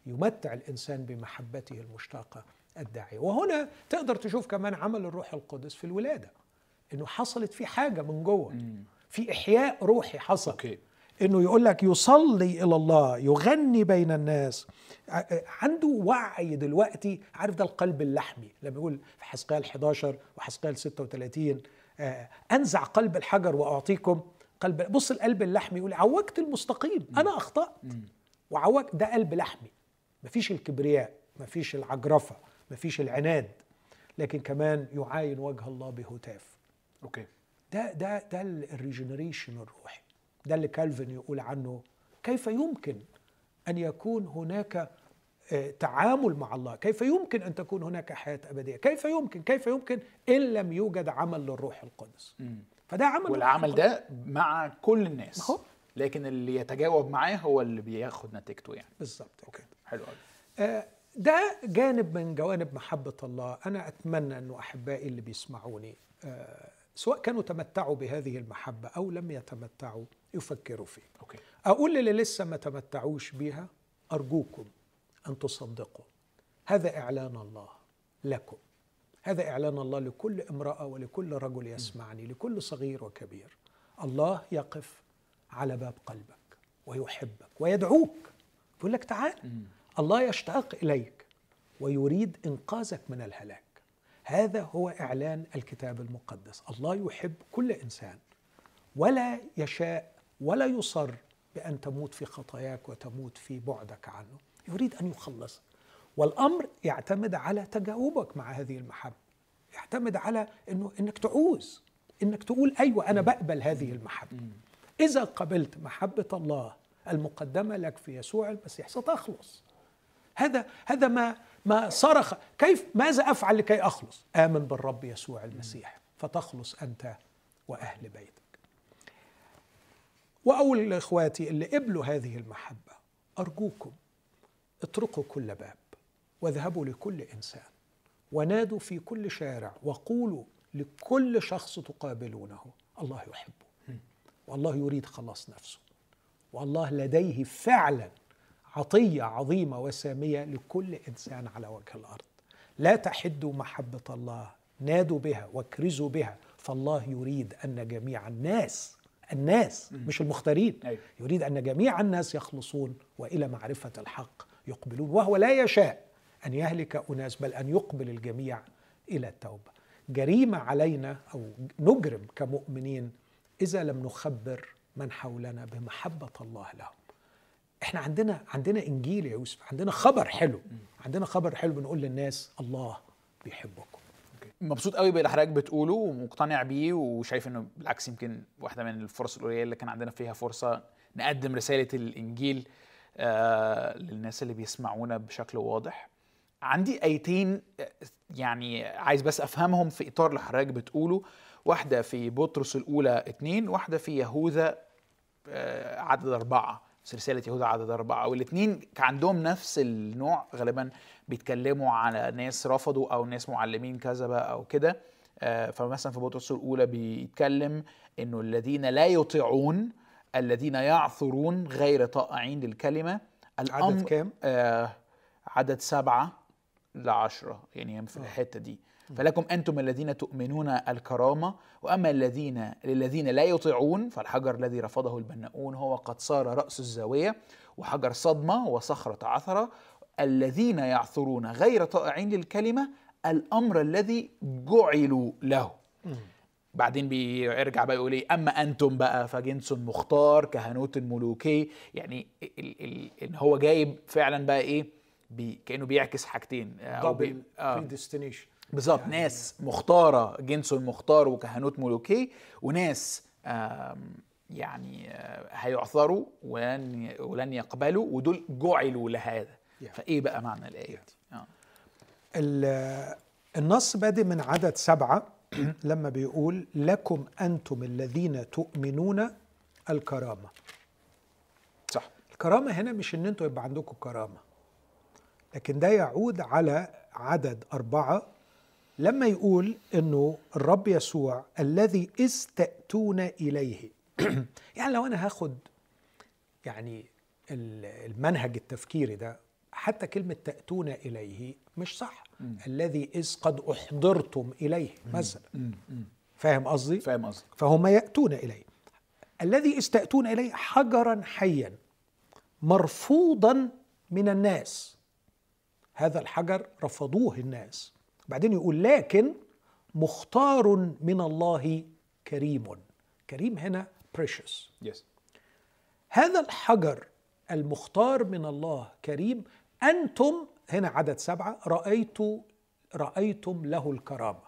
يمتع الإنسان بمحبته المشتاقة الداعية. وهنا تقدر تشوف كمان عمل الروح القدس في الولادة إنه حصلت في حاجة من جوه في إحياء روحي حصل. أوكي. إنه يقول لك يصلي إلى الله يغني بين الناس. عنده وعي دلوقتي عارف ده القلب اللحمي لما يقول في حسقال 11 وحسقال 36 آه، أنزع قلب الحجر وأعطيكم قلب بص القلب اللحمي يقول عوجت المستقيم أنا أخطأت. وعوج ده قلب لحمي. مفيش الكبرياء مفيش العجرفة مفيش العناد لكن كمان يعاين وجه الله بهتاف. Okay. ده ده ده ال regeneration الروحي. ده اللي كالفن يقول عنه. كيف يمكن أن يكون هناك آه، تعامل مع الله؟ كيف يمكن أن تكون هناك حياة أبدية؟ كيف يمكن كيف يمكن إن لم يوجد عمل للروح القدس؟ فده عمل والعمل ده مع كل الناس. أهو. لكن اللي يتجاوب معاه هو اللي بياخد نتيجته يعني. بالظبط. Okay. حلو قوي آه، ده جانب من جوانب محبة الله. أنا أتمنى أنه أحبائي اللي بيسمعوني آه، سواء كانوا تمتعوا بهذه المحبة أو لم يتمتعوا يفكروا فيه. Okay. أقول للي لسه ما تمتعوش بيها أرجوكم أن تصدقوا. هذا إعلان الله لكم. هذا إعلان الله لكل امرأة ولكل رجل يسمعني لكل صغير وكبير. الله يقف على باب قلبك ويحبك ويدعوك. يقول لك تعال. الله يشتاق إليك ويريد إنقاذك من الهلاك. هذا هو إعلان الكتاب المقدس. الله يحب كل إنسان. ولا يشاء ولا يصر بأن تموت في خطاياك وتموت في بعدك عنه. يريد أن يخلصك والأمر يعتمد على تجاوبك مع هذه المحبة. يعتمد على أنه أنك تعوز أنك تقول أيوة أنا بقبل هذه المحبة. إذا قبلت محبة الله المقدمة لك في يسوع المسيح ستخلص. هذا هذا ما ما صرخ. كيف؟ ماذا أفعل لكي أخلص؟ آمن بالرب يسوع المسيح فتخلص أنت وأهل بيتك. وأقول لإخواتي اللي قبلوا هذه المحبة أرجوكم اطرقوا كل باب. واذهبوا لكل إنسان ونادوا في كل شارع وقولوا لكل شخص تقابلونه الله يحبه. والله يريد خلاص نفسه. والله لديه فعلا عطية عظيمة وسامية لكل إنسان على وجه الأرض. لا تحدوا محبة الله نادوا بها واكرزوا بها. فالله يريد أن جميع الناس الناس مش المختارين أيوة. يريد أن جميع الناس يخلصون وإلى معرفة الحق يقبلون وهو لا يشاء. أن يهلك أناس بل أن يقبل الجميع إلى التوبة. جريمة علينا أو نجرم كمؤمنين إذا لم نخبر من حولنا بمحبة الله لهم. إحنا عندنا عندنا إنجيل يا يوسف عندنا خبر حلو. عندنا خبر حلو بنقول للناس الله بيحبكم. مبسوط قوي باللي حضرتك بتقوله ومقتنع بيه وشايف إنه بالعكس يمكن واحدة من الفرص القليلة اللي كان عندنا فيها فرصة نقدم رسالة الإنجيل آه للناس اللي بيسمعونا بشكل واضح. عندي ايتين يعني عايز بس افهمهم في اطار اللي حضرتك بتقوله. واحدة في بطرس الأولى اتنين واحدة في يهوذا آه، عدد أربعة سلسلة يهوذا عدد أربعة. والاثنين عندهم نفس النوع غالبا بيتكلموا على ناس رفضوا أو ناس معلمين كذبة أو كده. آه، فمثلا في بطرس الأولى بيتكلم إنه الذين لا يطيعون الذين يعثرون غير طائعين للكلمة. عدد كام؟ آه عدد سبعة. لعشرة يعني في الحتة دي. فلكم أنتم الذين تؤمنون الكرامة وأما الذين للذين لا يطيعون فالحجر الذي رفضه البناؤون هو قد صار رأس الزاوية وحجر صدمة وصخرة عثرة. الذين يعثرون غير طائعين للكلمة الأمر الذي جعلوا له. بعدين بيرجع بقى يقول إيه؟ أما أنتم بقى فجنس مختار كهنوت ملوكي يعني ال ال إن هو جايب فعلا بقى إيه؟ بي كأنه بيعكس حاجتين أو بي آه. بالظبط. يعني ناس مختارة جنس مختار وكهنوت ملوكي وناس يعني آه، هيعثروا ولن ولن يقبلوا ودول جعلوا لهذا. Yeah. فإيه بقى معنى الآية دي؟ آه. ال- النص بادئ من عدد سبعة. لما بيقول لكم أنتم الذين تؤمنون الكرامة. صح. الكرامة هنا مش إن أنتوا يبقى عندكم كرامة. لكن ده يعود على عدد أربعة لما يقول إنه الرب يسوع الذي إذ تأتون إليه. يعني لو أنا هاخد يعني ال- المنهج التفكيري ده حتى كلمة تأتون إليه مش صح. الذي إذ قد أحضرتم إليه مثلا. فاهم قصدي؟ فاهم قصدك. فهم يأتون إليه. الذي استأتون إليه حجرا حيا مرفوضا من الناس. هذا الحجر رفضوه الناس. بعدين يقول لكن مختار من الله كريم. كريم هنا precious. Yes هذا الحجر المختار من الله كريم أنتم هنا عدد سبعة رأيت رأيتم له الكرامة.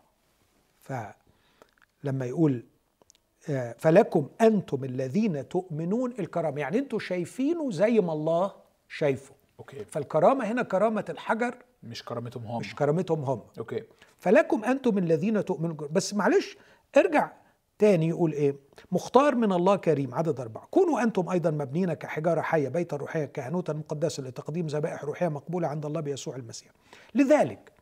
فلما يقول آه، فلكم أنتم الذين تؤمنون الكرامة. يعني أنتم شايفينه زي ما الله شايفه. Okay. فالكرامة هنا كرامة الحجر مش كرامتهم هم. مش كرامتهم هم. Okay. فلكم أنتم الذين تؤمنون بس معلش ارجع تاني يقول إيه؟ مختار من الله كريم عدد أربعة. كونوا أنتم أيضا مبنين كحجارة حية بيتا روحية كهنوتا مقدسة لتقديم ذبائح روحية مقبولة عند الله بيسوع المسيح. لذلك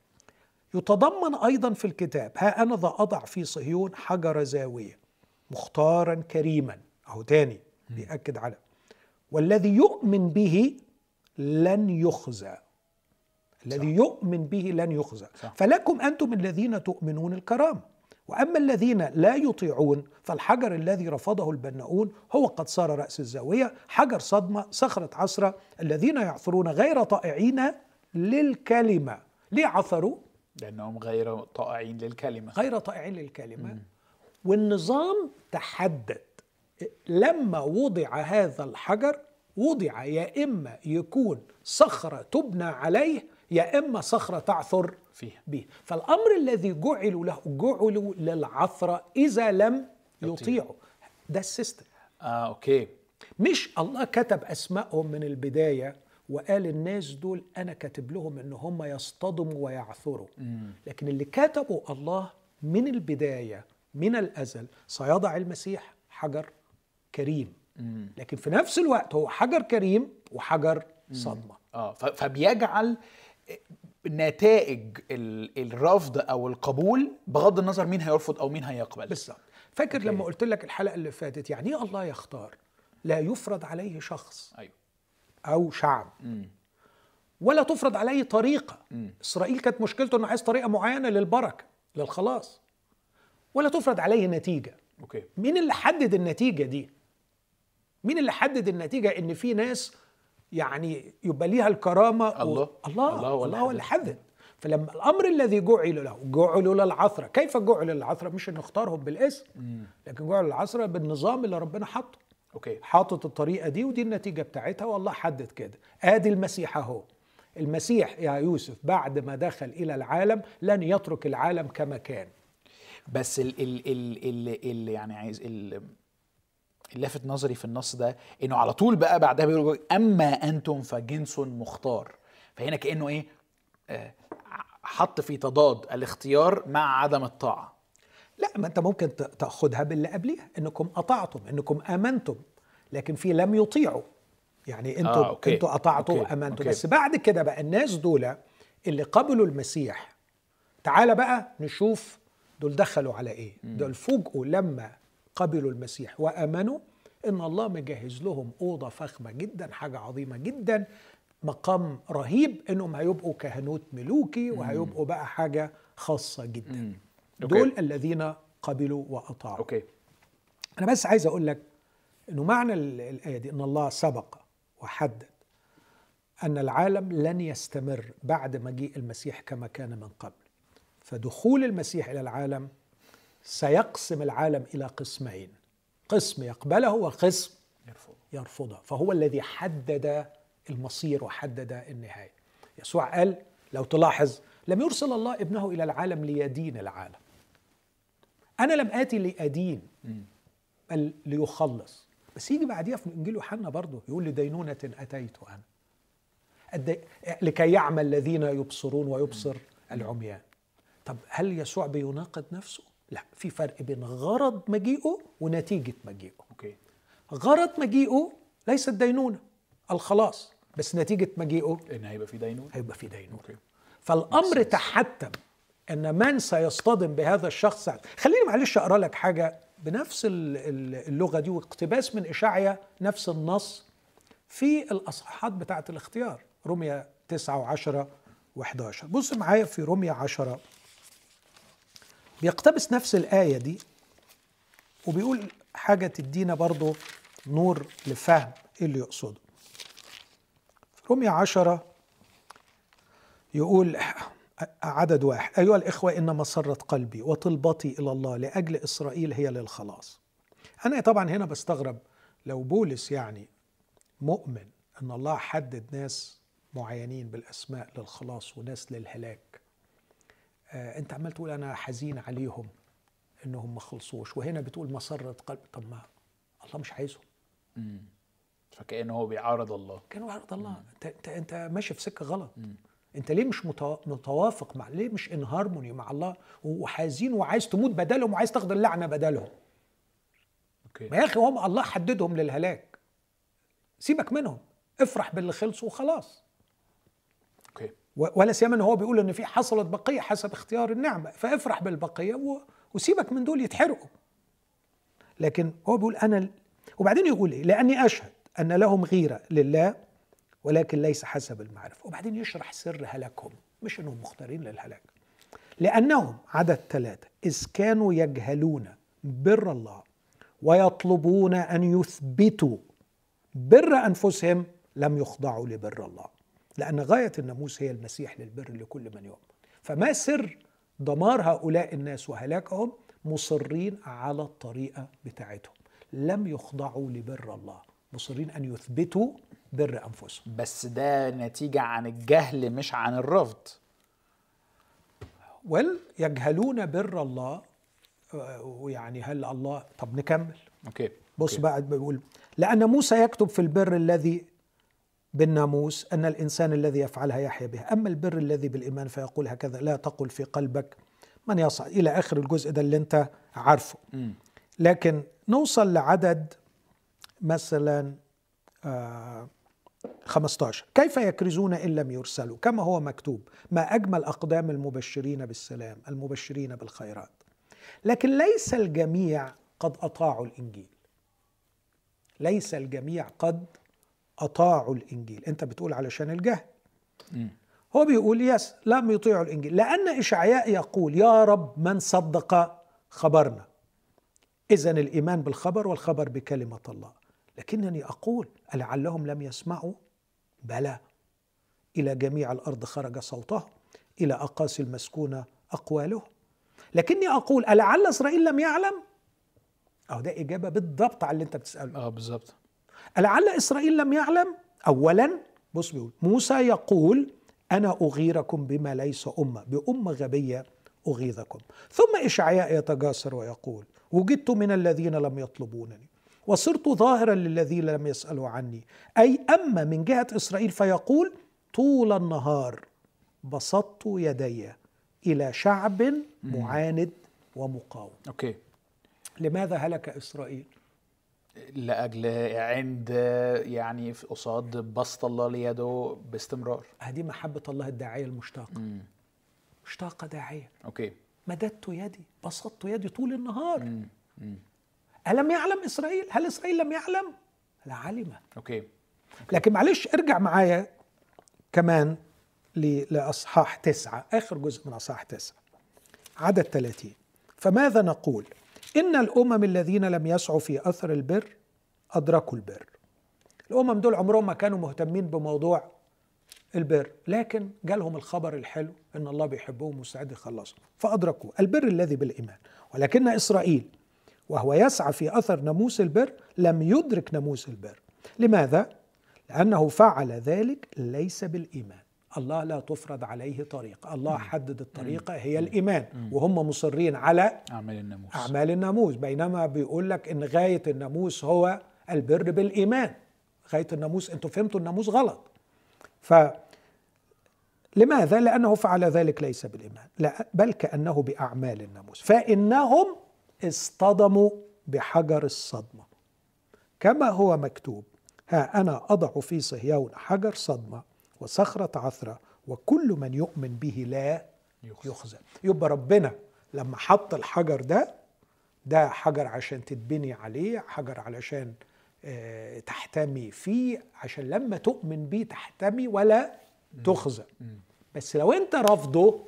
يتضمن أيضا في الكتاب ها أنا ذا أضع في صهيون حجر زاوية. مختارا كريما. أهو تاني بيأكد على. والذي يؤمن به لن يخزى. الذي يؤمن به لن يخزى. صح. فلكم أنتم الذين تؤمنون الكرامة وأما الذين لا يطيعون فالحجر الذي رفضه البناؤون هو قد صار رأس الزاوية. حجر صدمة صخرة عصرة. الذين يعثرون غير طائعين للكلمة. ليه عثروا؟ لأنهم غير طائعين للكلمة. غير طائعين للكلمة. والنظام تحدد. لما وضع هذا الحجر وضع يا إما يكون صخرة تبنى عليه يا إما صخرة تعثر فيها. به. فالأمر الذي جعلوا له جعلوا للعثرة إذا لم يطيعوا. ده ال system آه okay. مش الله كتب أسمائهم من البداية وقال الناس دول أنا كاتب لهم إن هم يصطدموا ويعثروا. لكن اللي كتبه الله من البداية من الأزل سيضع المسيح حجر كريم. لكن في نفس الوقت هو حجر كريم وحجر صدمة. آه فبيجعل نتائج ال- الرفض أو القبول بغض النظر مين هيرفض أو مين هيقبل. بالظبط. فاكر أوكي. لما قلت لك الحلقة اللي فاتت يعني إيه الله يختار؟ لا يفرض عليه شخص أيوه. أو شعب. ولا تفرض عليه طريقة. إسرائيل كانت مشكلته أنه عايز طريقة معينة للبركة للخلاص. ولا تفرض عليه نتيجة. Okay. مين اللي حدد النتيجة دي؟ مين اللي حدد النتيجة إن في ناس يعني يبقى ليها الكرامة الله. و... الله. الله الله هو اللي حدد. فلما الأمر الذي جعل له جعلوا للعثرة. كيف جعل للعثرة؟ مش ان اختارهم بالاسم لكن جعل للعثرة بالنظام اللي ربنا حطه okay. حاطط الطريقة دي ودي النتيجة بتاعتها والله حدد كده. آدي المسيح أهو. المسيح يا يوسف بعد ما دخل إلى العالم لن يترك العالم كما كان. بس ال ال ال ال ال يعني عايز ال اللافت نظري في النص ده إنه على طول بقى بعدها بيقول أما أنتم فجنس مختار فهنا كأنه إيه آه، حط في تضاد الاختيار مع عدم الطاعة لا ما أنت ممكن ت- تأخذها باللي قبليها إنكم أطعتم إنكم آمنتم لكن في لم يطيعوا يعني أنتوا آه، أوكي. أنتوا أطعتوا. وآمنتوا. بس بعد كده بقى الناس دول اللي قبلوا المسيح تعال بقى نشوف دول دخلوا على إيه دول فوجئوا لما قبلوا المسيح وآمنوا إن الله مجهز لهم أوضة فخمة جدا حاجة عظيمة جدا مقام رهيب إنهم هيبقوا كهنوت ملوكي وهيبقوا بقى حاجة خاصة جدا. دول الذين قبلوا وأطاعوا. أوكي. أنا بس عايز أقول لك إنه معنى ال- الآية دي إن الله سبق وحدد أن العالم لن يستمر بعد مجيء المسيح كما كان من قبل. فدخول المسيح إلى العالم سيقسم العالم إلى قسمين. قسم يقبله وقسم يرفض يرفضها فهو الذي حدد المصير وحدد النهاية. يسوع قال لو تلاحظ لم يرسل الله ابنه إلى العالم ليدين العالم. أنا لم آتي لأدين بل ليخلص. بس يجي بعديها في إنجيل يوحنا برضه يقول لدينونة أتيت أنا. لكي يعمل الذين يبصرون ويبصر العميان. طب هل يسوع بيناقض نفسه؟ لا في فرق بين غرض مجيئه ونتيجة مجيئه. أوكي. غرض مجيئه ليس الدينونه الخلاص بس نتيجة مجيئه إن هيبقى في دينون هيبقى في دينونة. أوكي. فالأمر تحتم إن من سيصطدم بهذا الشخص. خليني معلش أقرأ لك حاجة بنفس ال- ال- اللغة دي واقتباس من اشعيا نفس النص في الأصحاحات بتاعة الاختيار رمية 9 و10 و11 بص معايا في رمية 10 بيقتبس نفس الآية دي وبيقول حاجة تدينا برضو نور لفهم إيه اللي يقصده. رمية 10 يقول عدد واحد أيها الإخوة إن مسرة قلبي وطلبتي إلى الله لأجل إسرائيل هي للخلاص. أنا طبعا هنا بستغرب لو بولس يعني مؤمن أن الله حدد ناس معينين بالأسماء للخلاص وناس للهلاك آه أنت عمال تقول أنا حزين عليهم إنهم ما خلصوش وهنا بتقول مسرة قلب. طب ما الله مش عايزهم. فكأنه هو بيعارض الله. كانوا عرض الله. انت انت انت ماشي في سكة غلط. انت ليه مش متوا- متوافق مع ليه مش in harmony مع الله وحزين وعايز تموت بدلهم وعايز تاخد اللعنة بدلهم؟ Okay. ما يا أخي هم الله حددهم للهلاك. سيبك منهم. افرح باللي خلصوا وخلاص. أوكي. ولا سيما إن هو بيقول إن في حصلت بقية حسب اختيار النعمة فافرح بالبقية وسيبك من دول يتحرقوا. لكن هو بيقول أنا وبعدين يقول إيه؟ لأني أشهد أن لهم غيرة لله ولكن ليس حسب المعرفة. وبعدين يشرح سر هلاكهم مش إنهم مختارين للهلاك. لأنهم عدد ثلاثة إذ كانوا يجهلون بر الله ويطلبون أن يثبتوا بر أنفسهم لم يخضعوا لبر الله. لأن غاية الناموس هي المسيح للبر لكل من يؤمن. فما سر دمار هؤلاء الناس وهلاكهم؟ مصرين على الطريقة بتاعتهم. لم يخضعوا لبر الله. مصرين أن يثبتوا بر أنفسهم. بس ده نتيجة عن الجهل مش عن الرفض. ول يجهلون بر الله؟ آه، ويعني هل الله؟ طب نكمل. Okay. بص okay. بعد بيقول لأن موسى يكتب في البر الذي بالناموس أن الإنسان الذي يفعلها يحيا بها. أما البر الذي بالإيمان فيقول هكذا لا تقل في قلبك من يصعد إلى آخر الجزء ده اللي أنت عارفه. لكن نوصل لعدد مثلا آه 15 كيف يكرزون إن لم يرسلوا؟ كما هو مكتوب ما أجمل أقدام المبشرين بالسلام المبشرين بالخيرات. لكن ليس الجميع قد أطاعوا الإنجيل. ليس الجميع قد أطاعوا الإنجيل. أنت بتقول علشان الجهل. هو بيقول يس لم يطيعوا الإنجيل. لأن إشعياء يقول يا رب من صدق خبرنا. إذا الإيمان بالخبر والخبر بكلمة الله. لكنني أقول ألعلهم لم يسمعوا. بلى. إلى جميع الأرض خرج صوته إلى أقاصي المسكونة أقواله. لكني أقول ألعل إسرائيل لم يعلم. أو ده إجابة بالضبط على اللي أنت بتسأله. آه بالظبط ألعل إسرائيل لم يعلم. أولا بص بيقول موسى يقول أنا أغيركم بما ليس أمة بأمة غبية أغيظكم. ثم إشعياء يتجاسر ويقول وجدت من الذين لم يطلبونني وصرت ظاهرا للذين لم يسألوا عني. أي أما من جهة إسرائيل؟ فيقول طول النهار بسطت يدي إلى شعب معاند ومقاوم. Okay. لماذا هلك إسرائيل؟ لأجل عند يعني في قصاد بسط الله ليده باستمرار هذه محبة الله الداعية المشتاقة مم. مشتاقة داعية okay مددت يدي بسطت يدي طول النهار مم. مم. ألم يعلم إسرائيل؟ هل إسرائيل لم يعلم؟ لا علم أوكي لكن معلش ارجع معايا كمان ل- لأصحاح تسعة آخر جزء من أصحاح تسعة عدد 30 فماذا نقول إن الأمم الذين لم يسعوا في أثر البر أدركوا البر. الأمم دول عمرهم ما كانوا مهتمين بموضوع البر لكن جالهم الخبر الحلو إن الله بيحبهم ومستعد يخلصهم فادركوا البر الذي بالإيمان. ولكن إسرائيل وهو يسعى في أثر ناموس البر لم يدرك ناموس البر. لماذا؟ لأنه فعل ذلك ليس بالإيمان. الله لا تفرض عليه طريقه الله حدد الطريقة هي الإيمان. وهم مصرين على أعمال الناموس. أعمال الناموس. بينما بيقول لك إن غاية الناموس هو البر بالإيمان. غاية الناموس أنتوا فهمتوا الناموس غلط. ف لماذا؟ لأنه فعل ذلك ليس بالإيمان. لا بل كأنه بأعمال الناموس. فإنهم اصطدموا بحجر الصدمة. كما هو مكتوب ها أنا أضع في صهيون حجر صدمة. وصخرة عثرة وكل من يؤمن به لا يخزى. يبقى ربنا لما حط الحجر ده ده حجر عشان تتبني عليه حجر علشان آه، تحتمي فيه عشان لما تؤمن بيه تحتمي ولا تخزى بس لو انت رافضه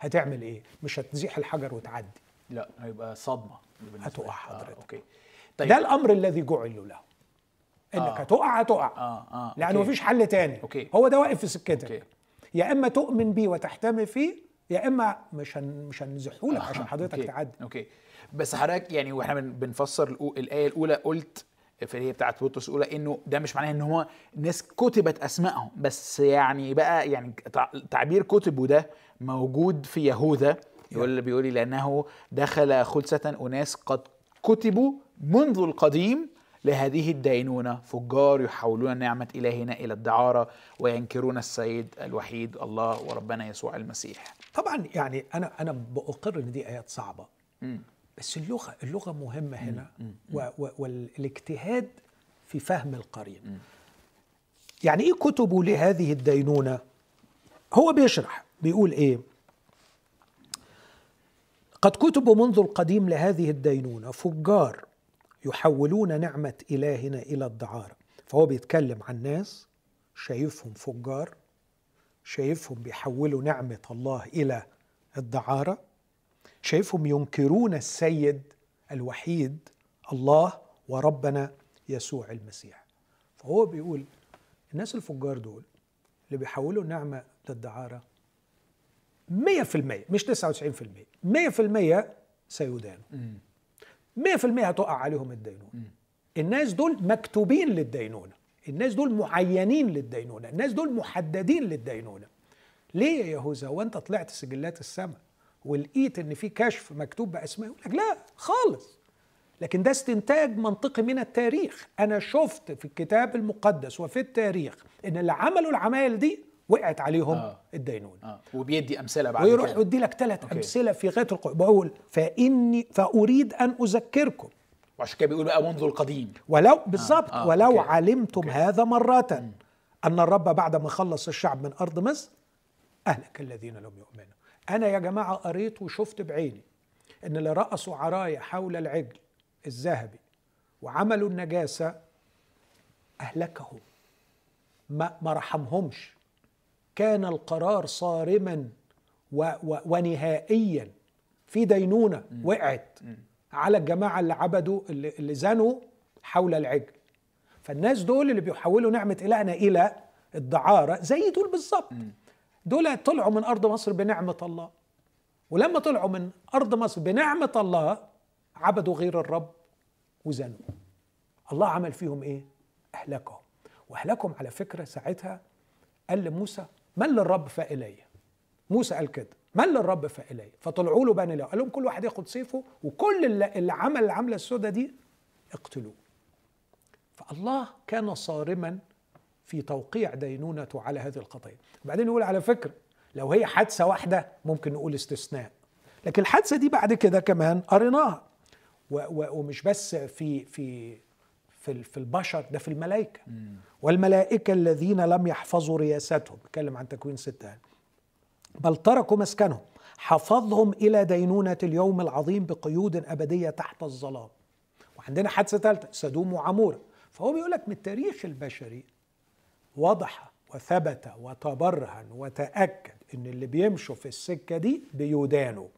هتعمل إيه مش هتزيح الحجر وتعدي لا هيبقى صدمة هتقع لك. حضرتك. آه. okay طيب ده الأمر الذي جعل له انك آه. هتقع هتقع آه آه لأنه. مفيش حل تاني okay. هو ده واقف في سكتك okay. يا إما تؤمن بيه وتحتمي فيه يا إما مش هن مش هنزحه لك عشان حضرتك okay. تعدي okay بس حضرتك يعني وإحنا بن- بنفسر الأو- الآية الأولى قلت في هي بتاعت بطرس الأولى إنه ده مش معناه إن هو ناس كتبت أسمائهم بس يعني بقى يعني تع- تعبير كتبوا ده موجود في يهوذا يقول اللي بيقول لي لأنه دخل خلسة أناس قد كتبوا منذ القديم لهذه الدينونة فجار يحولون نعمة إلهنا إلى الدعارة وينكرون السيد الوحيد الله وربنا يسوع المسيح. طبعا يعني أنا أنا بأقر إن دي آيات صعبة. مم. بس اللغة اللغة مهمة هنا والاجتهاد في فهم القرين. يعني إيه كتبوا لهذه الدينونة؟ هو بيشرح بيقول إيه؟ قد كتبوا منذ القديم لهذه الدينونة فجار يحولون نعمة إلهنا إلى الدعارة. فهو بيتكلم عن ناس شايفهم فجار شايفهم بيحولوا نعمة الله إلى الدعارة شايفهم ينكرون السيد الوحيد الله وربنا يسوع المسيح. فهو بيقول الناس الفجار دول اللي بيحولوا النعمة للدعارة 100% مش 99% 100% سيدان. 100% هتقع عليهم الدينونة. الناس دول مكتوبين للدينونة. الناس دول معينين للدينونة. الناس دول محددين للدينونة. ليه يا يهوذا؟ وانت طلعت سجلات السماء ولقيت إن في كشف مكتوب بأسماء يقول لك لا خالص. لكن ده استنتاج منطقي من التاريخ. أنا شفت في الكتاب المقدس وفي التاريخ إن اللي عملوا العمايل دي وقعت عليهم آه. آه. الدينونة. آه. وبيدي أمثلة بعد ويروح كده. يدي لك ثلاث okay. أمثلة في غاية القوه بقول فإني فأريد أن أذكركم. وعشان كده بيقول بقى منذ القديم. ولو بالظبط آه، ولو أوكي. علمتم هذا مرة أن الرب بعد ما خلص الشعب من أرض مصر أهلك الذين لم يؤمنوا. أنا يا جماعة قريت وشفت بعيني أن اللي رقصوا عرايا حول العجل الذهبي وعملوا النجاسة أهلكهم. ما, ما رحمهمش. كان القرار صارما و و ونهائيا. في دينونة وقعت على الجماعة اللي عبدوا اللي, اللي زنوا حول العجل. فالناس دول اللي بيحولوا نعمة إلهنا إلى الدعارة زي دول بالظبط. دول طلعوا من أرض مصر بنعمة الله. ولما طلعوا من أرض مصر بنعمة الله عبدوا غير الرب وزنوا. الله عمل فيهم إيه؟ أهلكهم. وأهلكهم على فكرة ساعتها قال لموسى من للرب فإلي موسى قال كده. من للرب فإلي فطلعوا له بني له قال لهم كل واحد ياخد سيفه وكل اللي, عمل العملة السوداء دي اقتلوه. فالله كان صارما في توقيع دينونته على هذه القضية. وبعدين يقول على فكرة لو هي حادثة واحدة ممكن نقول استثناء. لكن الحادثة دي بعد كده كمان قريناها. ومش بس في في في في البشر ده في الملائكة. والملائكة الذين لم يحفظوا رياستهم. بيتكلم عن تكوين ستة بل تركوا مسكنهم حفظهم إلى دينونة اليوم العظيم بقيود أبدية تحت الظلام. وعندنا حادثة ثالثه سدوم وعمورة. فهو بيقول لك من التاريخ البشري وضح وثبت وتبرهن وتأكد إن اللي بيمشوا في السكة دي بيدانوا.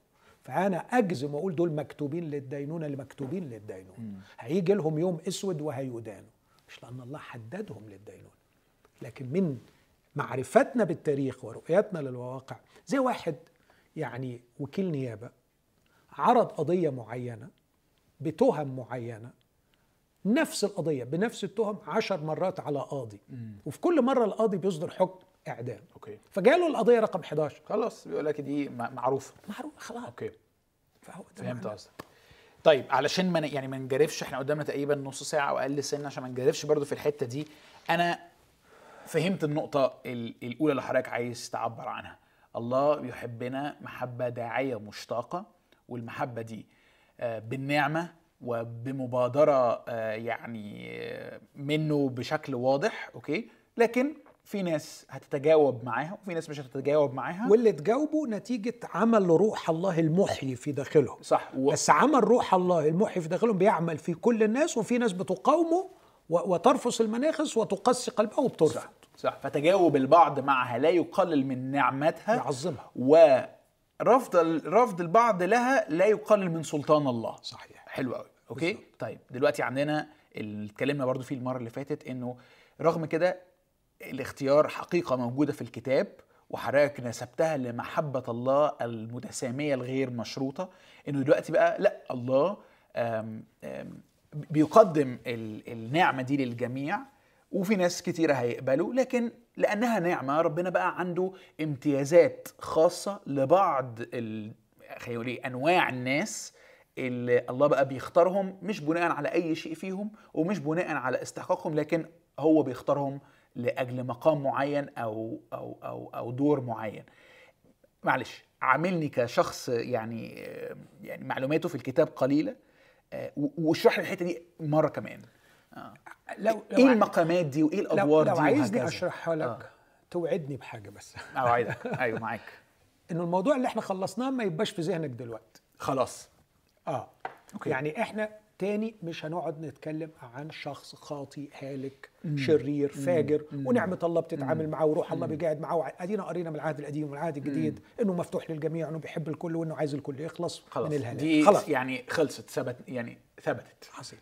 فأنا أجزم وأقول دول مكتوبين للدينونة اللي مكتوبين للدينونة. هيجي لهم يوم أسود وهيدانوا. مش لأن الله حددهم للدينونة لكن من معرفتنا بالتاريخ ورؤيتنا للواقع زي واحد يعني وكيل نيابة عرض قضية معينة بتهم معينة نفس القضية بنفس التهم عشر مرات على قاضي وفي كل مرة القاضي بيصدر حكم إعدام. okay. فجاله القضية رقم 11 خلاص بيقول لك دي معروفة. معروفة خلاص. okay. فهو فهمت قصدك. طيب علشان ما يعني ما نحرقش إحنا قدامنا تقريبا نص ساعة أو أقل سنة عشان ما نحرقش برضو في الحتة دي. أنا فهمت النقطة الأولى اللي حضرتك عايز تعبر عنها. الله يحبنا محبة داعية مشتاقة والمحبة دي آه، بالنعمة وبمبادرة آه، يعني آه، منه بشكل واضح أوكي؟ لكن في ناس هتتجاوب معاها وفي ناس مش هتتجاوب معاها. واللي تجاوبوا نتيجة عمل روح الله المحيي في داخلهم. صح. و... بس عمل روح الله المحيي في داخلهم بيعمل في كل الناس وفي ناس بتقاومه و... وترفس المناخس وتقسي قلبها وبترفض. صح. صح. فتجاوب البعض معها لا يقلل من نعمتها يعظمها. ورفض رفض البعض لها لا يقلل من سلطان الله. صحيح. حلو قوي أوكي؟ بالزبط. طيب دلوقتي عندنا اللي اتكلمنا برضو فيه المرة اللي فاتت إنه رغم كده الاختيار حقيقة موجودة في الكتاب وحضرتك نسبتها لمحبة الله المتسامية الغير مشروطة إنه دلوقتي بقى لأ الله آم آم بيقدم النعمة دي للجميع وفي ناس كتيرة هيقبلوا لكن لأنها نعمة ربنا بقى عنده امتيازات خاصة لبعض خلينا إيه، أنواع الناس اللي الله بقى بيختارهم مش بناء على أي شيء فيهم ومش بناء على استحقاقهم لكن هو بيختارهم لأجل مقام معين أو أو أو أو دور معين. معلش عاملني كشخص يعني يعني معلوماته في الكتاب قليلة آه، واشرح لي الحتة دي مرة كمان. آه. لو, لو إيه المقامات دي وإيه الأدوار لو دي لو عايزني أشرحها لك آه. توعدني بحاجة بس. أوعدك. أيوه معاك. إنه الموضوع اللي إحنا خلصناه ما يبقاش في ذهنك دلوقتي. خلاص. آه. okay. يعني إحنا تاني مش هنقعد نتكلم عن شخص خاطي هالك مم. شرير فاجر مم. ونعمة الله بتتعامل معاه وروح الله بيقعد معاه أدينا قرينا من العهد القديم والعهد الجديد مم. إنه مفتوح للجميع إنه بيحب الكل وإنه عايز الكل. يخلص خلاص. من الهلاك دي خلاص. يعني خلصت ثبت يعني ثبتت. عظيم.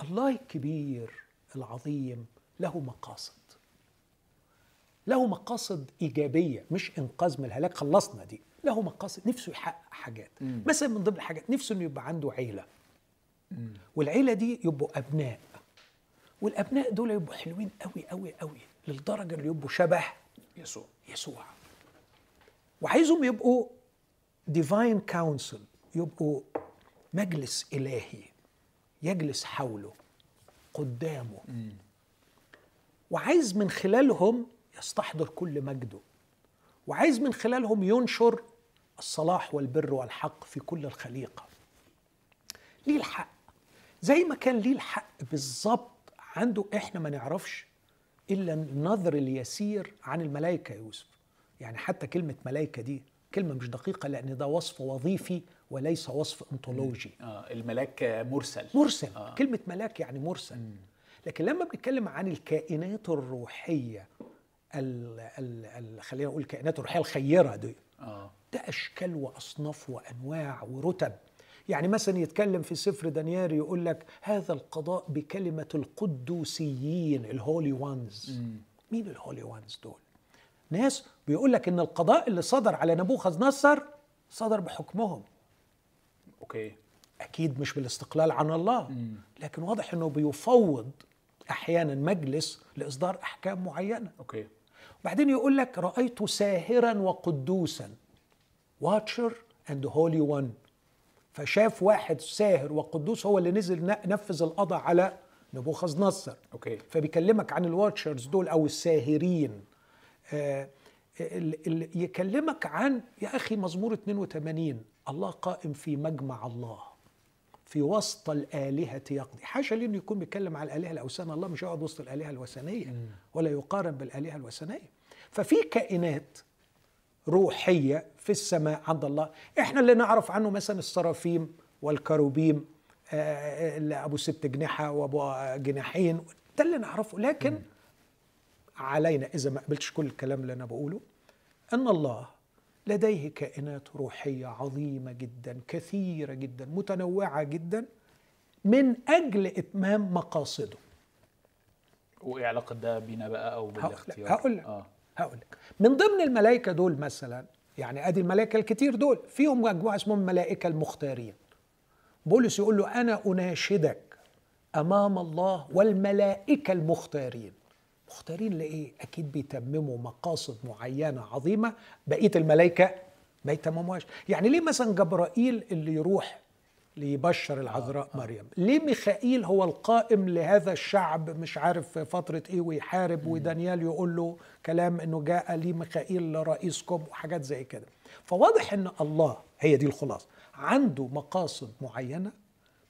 الله الكبير العظيم له مقاصد. له مقاصد إيجابية مش إنقاذ من الهلاك. خلصنا دي. له مقاصد نفسه يحقق حاجات. مم. مثلا من ضمن الحاجات نفسه إنه يبقى عنده عيلة. والعيلة دي يبقوا أبناء. والأبناء دول يبقوا حلوين قوي قوي قوي للدرجة اللي يبقوا شبه يسوع. يسوع. وعايزهم يبقوا divine council يبقوا مجلس إلهي يجلس حوله قدامه. وعايز من خلالهم يستحضر كل مجده. وعايز من خلالهم ينشر الصلاح والبر والحق في كل الخليقة. ليه الحق؟ زي ما كان ليه الحق بالظبط عنده إحنا ما نعرفش إلا النظر اليسير عن الملائكة يوسف. يعني حتى كلمة ملائكة دي كلمة مش دقيقة لأن ده وصف وظيفي وليس وصف أنطولوجي. آه الملاك مرسل. مرسل. آه. كلمة ملاك يعني مرسل. مم. لكن لما بنتكلم عن الكائنات الروحية ال ال ال خلينا نقول الكائنات الروحية الخيرة دي آه. ده أشكال وأصناف وأنواع ورتب. يعني مثلا يتكلم في سفر دانيال يقول لك هذا القضاء بكلمة القدوسيين الهولي وانز مين ال holy ones دول؟ ناس بيقول لك إن القضاء اللي صدر على نبوخذ نصر صدر بحكمهم. okay. أكيد مش بالاستقلال عن الله مم. لكن واضح إنه بيفوض أحيانا مجلس لإصدار أحكام معينة. okay. وبعدين يقول لك رأيت ساهرا وقدوسا. watcher and holy one فشاف واحد ساهر وقدوس هو اللي نزل نفذ القضاء على نبوخذ نصر okay. فبيكلمك عن ال watchers دول أو الساهرين. آه ال- ال- يكلمك عن يا أخي مزمور 82 الله قائم في مجمع الله في وسط الآلهة يقضي. حاشا لي إنه يكون بيتكلم على الآلهة الأوثان؟ الله مش هيقعد وسط الآلهة الوثنية ولا يقارن بالآلهة الوثنية. ففي كائنات روحية في السماء عند الله. إحنا اللي نعرف عنه مثلا السرافيم والكروبيم آه، اللي أبو ست جنحة وأبو جناحين ده اللي نعرفه. لكن علينا إذا ما قبلتش كل الكلام اللي أنا بقوله إن الله لديه كائنات روحية عظيمة جدا كثيرة جدا متنوعة جدا من أجل إتمام مقاصده. وإيه علاقة ده بينا بقى أو بالاختيار؟ هقول لك. آه. هقول لك. من ضمن الملائكة دول مثلا يعني أدي الملائكة الكتير دول فيهم مجموعة اسمهم الملائكه المختارين. بولس يقول له أنا أناشدك أمام الله والملائكة المختارين. مختارين لإيه؟ أكيد بيتمموا مقاصد معينة عظيمة بقية الملائكة ما يتمموهاش. يعني ليه مثلا جبرائيل اللي يروح ليبشر العذراء مريم. ليه ميخائيل هو القائم لهذا الشعب؟ مش عارف في فترة إيه ويحارب ودانيال يقول له كلام إنه جاء لي ميخائيل رئيسكم وحاجات زي كده. فواضح إن الله هي دي الخلاصة. عنده مقاصد معينة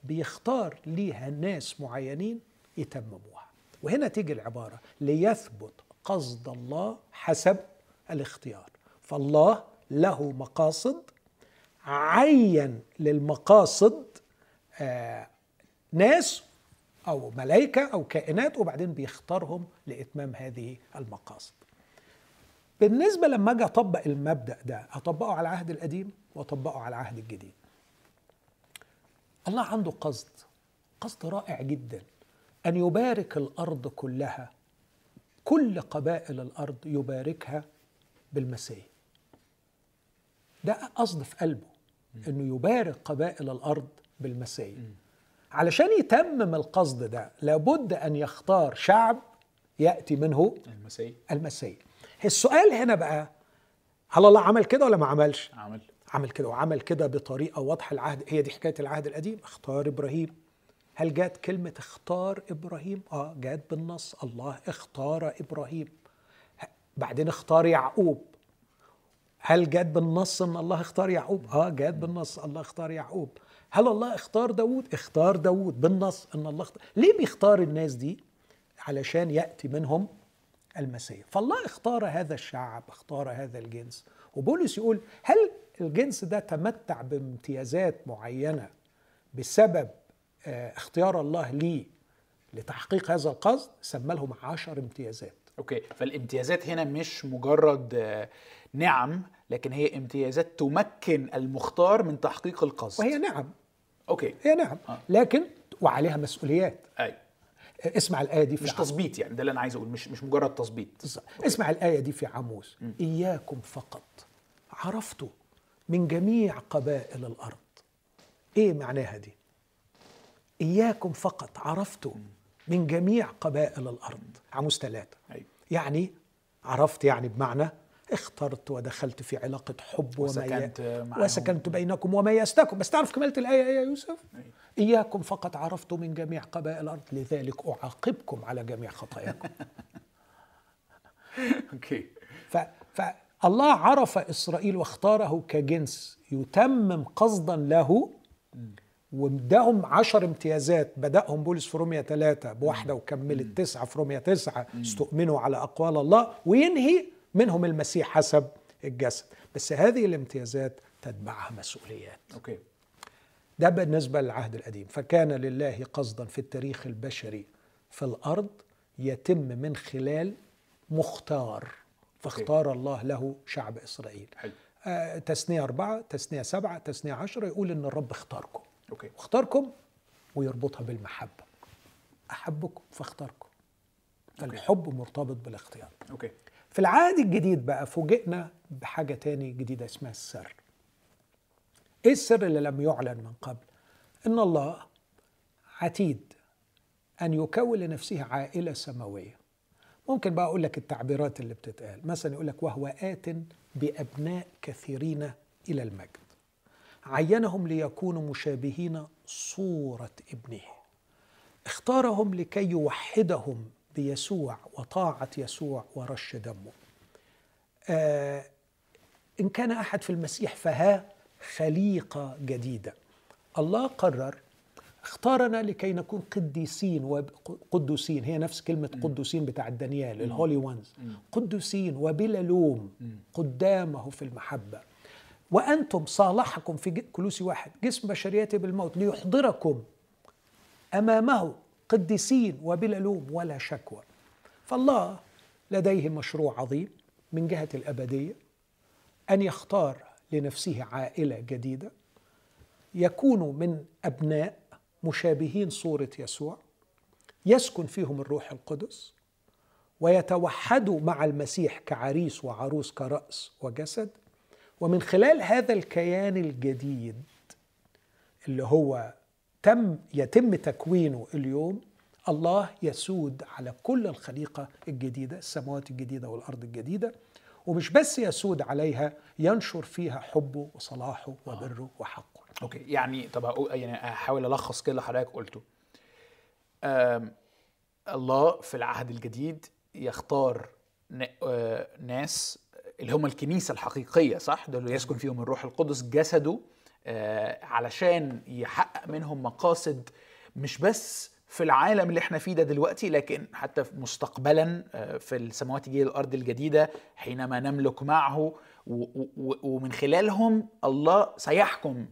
بيختار ليها ناس معينين يتمموها وهنا تيجي العبارة ليثبت قصد الله حسب الاختيار. فالله له مقاصد عين للمقاصد آه ناس أو ملائكه أو كائنات وبعدين بيختارهم لإتمام هذه المقاصد. بالنسبة لما أجي أطبق المبدأ ده أطبقه على العهد القديم وأطبقه على العهد الجديد. الله عنده قصد قصد رائع جدا أن يبارك الأرض كلها كل قبائل الأرض يباركها بالمسيح. ده قصد في قلبه إنه يبارك قبائل الأرض بالمسيح. علشان يتمم القصد ده لابد أن يختار شعب يأتي منه المسيح. المسيح. السؤال هنا بقى هل الله عمل كده ولا ما عملش؟ عمل. عمل كده وعمل كده بطريقة واضحة العهد هي دي حكاية العهد القديم. اختار إبراهيم. هل جات كلمة اختار إبراهيم؟ آه جات بالنص. الله اختار إبراهيم. بعدين اختار يعقوب. هل جات بالنص إن الله اختار يعقوب؟ آه جات بالنص الله اختار يعقوب. هل الله اختار داود اختار داود بالنص إن الله اختار. ليه بيختار الناس دي؟ علشان يأتي منهم المسيح. فالله اختار هذا الشعب اختار هذا الجنس. وبولس يقول هل الجنس ده تمتع بامتيازات معينة بسبب آه، اختيار الله ليه لتحقيق هذا القصد؟ سمى لهم عشر امتيازات. okay فالامتيازات هنا مش مجرد آه، نعم لكن هي امتيازات تمكن المختار من تحقيق القصد. وهي نعم. okay. هي نعم. آه. لكن وعليها مسؤوليات. أي. اسمع الآية دي في مش عموس. تظبيط يعني ده اللي أنا عايز أقول مش مش مجرد تظبيط. اسمع الآية دي في عموس إياكم فقط. عرفت من جميع قبائل الأرض. إيه معناها دي؟ إياكم فقط. عرفت من جميع قبائل الأرض. عموس ثلاثة. أيوه يعني عرفت يعني بمعنى اخترت ودخلت في علاقة حب وسكنت ومي... معهم. وسكنت بينكم وميزتكم بس تعرف كمالة الآية إيه يا يوسف. إياكم فقط عرفت من جميع قبائل الأرض لذلك أعاقبكم على جميع خطاياكم. أوكي. ف... فالله عرف إسرائيل واختاره كجنس يتمم قصدا له. واداهم عشر امتيازات. بدأهم بولس في رومية ثلاثة بواحدة وكملت تسعة في رومية تسعة. استؤمنوا على أقوال الله. وينهي منهم المسيح حسب الجسد. بس هذه الامتيازات تتبعها مسؤوليات. أوكي. ده بالنسبة للعهد القديم. فكان لله قصدا في التاريخ البشري في الأرض يتم من خلال مختار. فاختار الله له شعب إسرائيل. حلو آه تثنية أربعة تثنية سبعة تثنية عشرة يقول إن الرب اختاركم. okay. واختاركم ويربطها بالمحبة. أحبكم فاختاركم. فالحب مرتبط بالاختيار. okay. في العهد الجديد بقى فوجئنا بحاجة تاني جديدة اسمها السر. إيه السر اللي لم يعلن من قبل؟ إن الله عتيد أن يكون لنفسه عائلة سماوية. ممكن بقى أقول لك التعبيرات اللي بتتقال. مثلا يقول لك وهو آت بأبناء كثيرين إلى المجد. عينهم ليكونوا مشابهين صورة ابنه. اختارهم لكي يوحدهم بيسوع وطاعة يسوع ورش دمه. آه إن كان أحد في المسيح فها خليقة جديدة. الله قرر اختارنا لكي نكون قديسين وقدوسين هي نفس كلمة قدوسين بتاع دانيال الهولي وانز قدوسين وبلا لوم قدامه في المحبة. وأنتم صالحكم في كلوسي واحد جسم بشريته بالموت ليحضركم أمامه. قديسين وبلا لوم ولا شكوى. فالله لديه مشروع عظيم من جهة الأبدية أن يختار لنفسه عائلة جديدة يكونوا من أبناء مشابهين صورة يسوع يسكن فيهم الروح القدس ويتوحدوا مع المسيح كعريس وعروس كرأس وجسد. ومن خلال هذا الكيان الجديد اللي هو تم يتم تكوينه اليوم الله يسود على كل الخليقة الجديدة السماوات الجديدة والأرض الجديدة ومش بس يسود عليها ينشر فيها حبه وصلاحه وبره وحقه. أوكي يعني طب يعني احاول ألخص كده اللي حضرتك قلته. الله في العهد الجديد يختار آه، ناس اللي هم الكنيسة الحقيقية صح؟ دول يسكن فيهم الروح القدس جسده علشان يحقق منهم مقاصد مش بس في العالم اللي إحنا فيه ده دلوقتي لكن حتى مستقبلا آه، في السماوات الجديده الأرض الجديدة حينما نملك معه ومن خلالهم الله سيحكم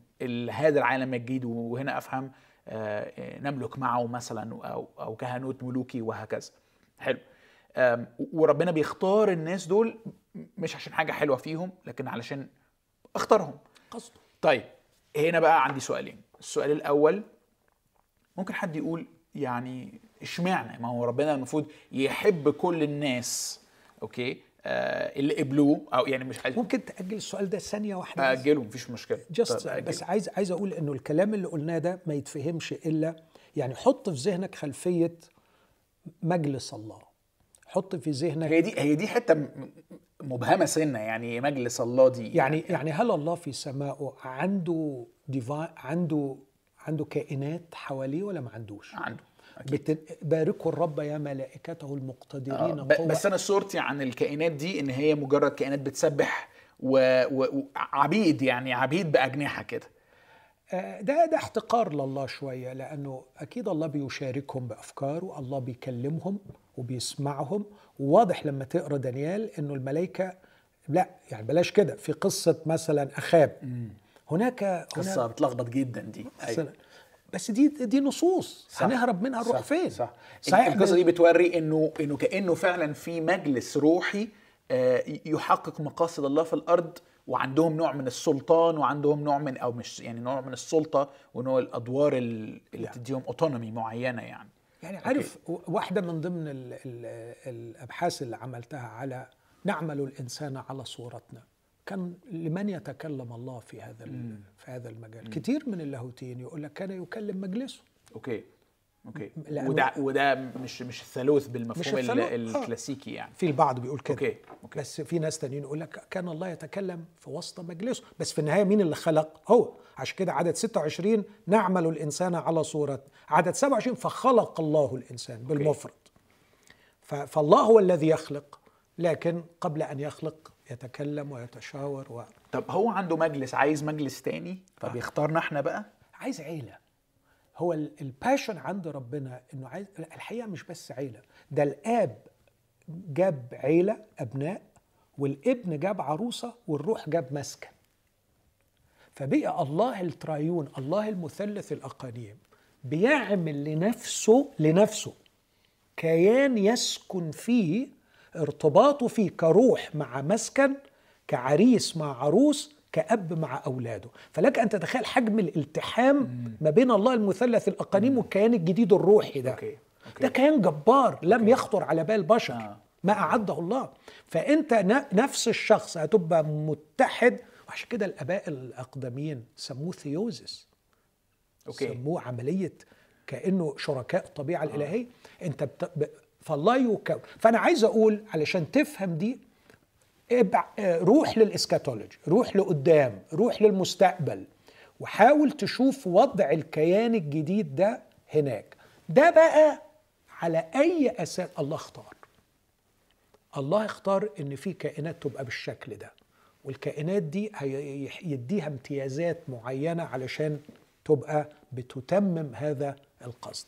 هذا العالم الجديد. وهنا أفهم آه، نملك معه مثلا أو أو كهنوت ملوكي وهكذا. حلو. وربنا بيختار الناس دول مش عشان حاجة حلوة فيهم لكن علشان اختارهم. قصده. طيب. هنا بقى عندي سؤالين. السؤال الأول ممكن حد يقول يعني اشمعنى؟ ما هو ربنا المفروض يحب كل الناس okay؟ آه اللي قبلوه أو يعني مش عايز ممكن تأجل السؤال ده ثانية واحدة اجله مفيش مشكلة. just بس عايز عايز أقول إنه الكلام اللي قلناه ده ما يتفهمش إلا يعني حط في ذهنك خلفية مجلس الله. حط في ذهنك هي دي هي دي حتة مبهمة سنة يعني مجلس الله دي يعني. يعني, يعني هل الله في سمائه عنده divine عنده عنده كائنات حواليه ولا ما عندوش؟ عنده. باركوا الرب يا ملائكته المقتدرين آه بس أنا صورتي عن الكائنات دي إن هي مجرد كائنات بتسبح وعبيد يعني عبيد بأجنحة كده. آه، ده ده احتقار لله شوية لأنه أكيد الله بيشاركهم بافكاره الله بيكلمهم وبيسمعهم وواضح لما تقرأ دانيال إنه الملائكة لا يعني بلاش كده في قصة مثلا أخاب. هناك قصة بتلخبط جدا دي. أيوة. بس دي دي نصوص. صح. هنهرب منها نروح فين؟ صح. صحيح القصة دي بتوري إنه إنه كأنه فعلا في مجلس روحي آه، يحقق مقاصد الله في الأرض وعندهم نوع من السلطان وعندهم نوع من أو مش يعني نوع من السلطة ونوع الأدوار اللي يعني. تديهم autonomy معينة يعني. يعني عارف okay. واحدة من ضمن ال ال الأبحاث اللي عملتها على نعمل الإنسان على صورتنا. كان لمن يتكلم الله في هذا في هذا المجال؟ مم. كتير من اللاهوتيين يقول لك كان يكلم مجلسه. أوكي. أوكي. وده وده مش مش الثالوث بالمفهوم مش آه. الكلاسيكي يعني. في البعض بيقول كده. okay. okay. بس في ناس تانيين يقول لك كان الله يتكلم في وسط مجلسه. بس في النهاية مين اللي خلق؟ هو. عشان كده عدد 26 نعمل الإنسان على صورة. عدد 27 فخلق الله الإنسان بالمفرد. فالله هو الذي يخلق لكن قبل أن يخلق يتكلم ويتشاور و... طب هو عنده مجلس عايز مجلس تاني؟ فبيختارنا إحنا بقى؟ عايز عيلة. هو ال passion عند ربنا إنه عايز الحقيقة مش بس عيلة ده الآب جاب عيلة أبناء والابن جاب عروسة والروح جاب مسكن. فبقى الله ال triune الله المثلث الاقانيم بيعمل لنفسه لنفسه كيان يسكن فيه ارتباطه فيه كروح مع مسكن كعريس مع عروس كأب مع أولاده فلك أن تتخيل حجم الالتحام ما بين الله المثلث الأقانيم والكيان الجديد الروحي ده okay. okay. ده كيان جبار لم okay. يخطر على بال بشر آه. ما أعده الله فأنت نفس الشخص هتبقى متحد وعشان كده الآباء الأقدمين سموه theosis okay. سموه عملية كأنه شركاء الطبيعة آه. الإلهية أنت بت... فالله يكون فأنا عايز أقول علشان تفهم دي روح للإسكاتولوجي روح لقدام روح للمستقبل وحاول تشوف وضع الكيان الجديد ده هناك. ده بقى على أي أساس؟ الله اختار. الله اختار إن في كائنات تبقى بالشكل ده والكائنات دي يديها امتيازات معينة علشان تبقى بتتمم هذا القصد.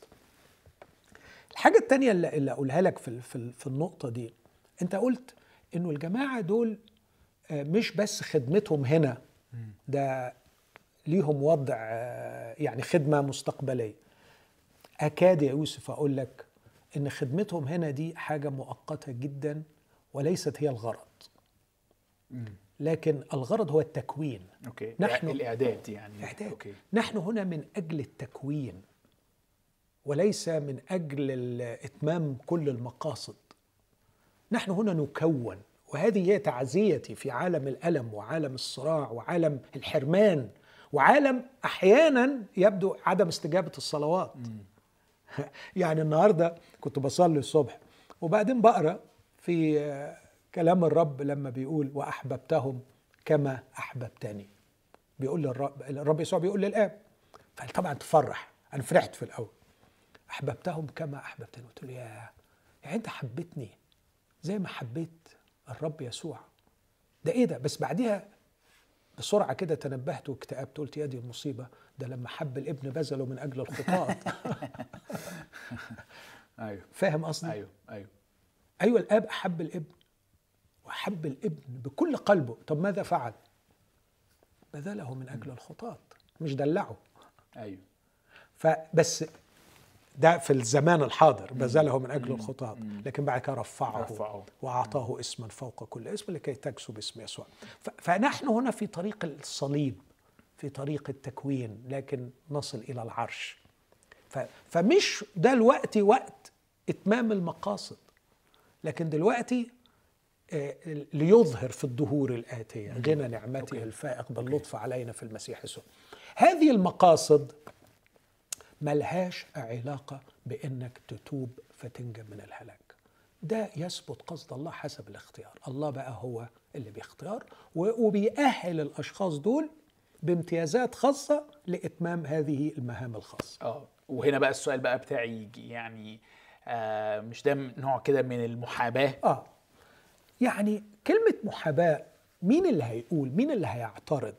الحاجة الثانية اللي أقولها لك في في النقطة دي أنت قلت انه الجماعة دول آه، مش بس خدمتهم هنا. ده ليهم وضع آه، يعني خدمة مستقبلية. أكاد يا يوسف أقول لك إن خدمتهم هنا دي حاجة مؤقتة جدا وليست هي الغرض. لكن الغرض هو التكوين. okay. نحن الإعداد يعني. إعداد. okay. نحن هنا من أجل التكوين وليس من أجل اتمام كل المقاصد. نحن هنا نكون وهذه هي تعزيتي في عالم الألم وعالم الصراع وعالم الحرمان وعالم أحيانا يبدو عدم استجابة الصلوات. يعني النهارده كنت بصلي الصبح وبعدين بقرأ في كلام الرب لما بيقول وأحببتهم كما أحببتني. بيقول للرب الرب يسوع بيقول للآب فطبعا تفرح. أنا فرحت في الأول. أحببتهم كما أحببتني. قلت له يا يعني أنت حبيتني. زي ما حبيت الرب يسوع. ده إيه ده؟ بس بعديها بسرعة كده تنبهت واكتئبت قلت يا دي المصيبة. ده لما حب الابن بذله من أجل الخطاة أيوه. فاهم قصدي؟ أيوه أيوه. أيوه الأب أحب الابن وأحب الابن بكل قلبه. طب ماذا فعل؟ بذله من أجل الخطاة مش دلعه. أيوه. فبس ده في الزمان الحاضر بذله من أجل الخطاة لكن بعد كده رفعه, رفعه. وأعطاه اسما فوق كل اسم لكي تكسو باسم يسوع. فنحن هنا في طريق الصليب في طريق التكوين لكن نصل إلى العرش. فمش ده الوقت وقت إتمام المقاصد. لكن دلوقتي آه، ليظهر في الدهور الآتية غنى نعمته الفائق باللطف علينا في المسيح يسوع. هذه المقاصد ملهاش علاقة بأنك تتوب فتنجى من الهلاك. ده يثبت قصد الله حسب الاختيار. الله بقى هو اللي بيختار وبيأهل الأشخاص دول بامتيازات خاصة لإتمام هذه المهام الخاصة. آه وهنا بقى السؤال بقى بتاعي يجي يعني آه مش ده نوع كده من المحاباة؟ آه يعني كلمة محاباة مين اللي هيقول مين اللي هيعترض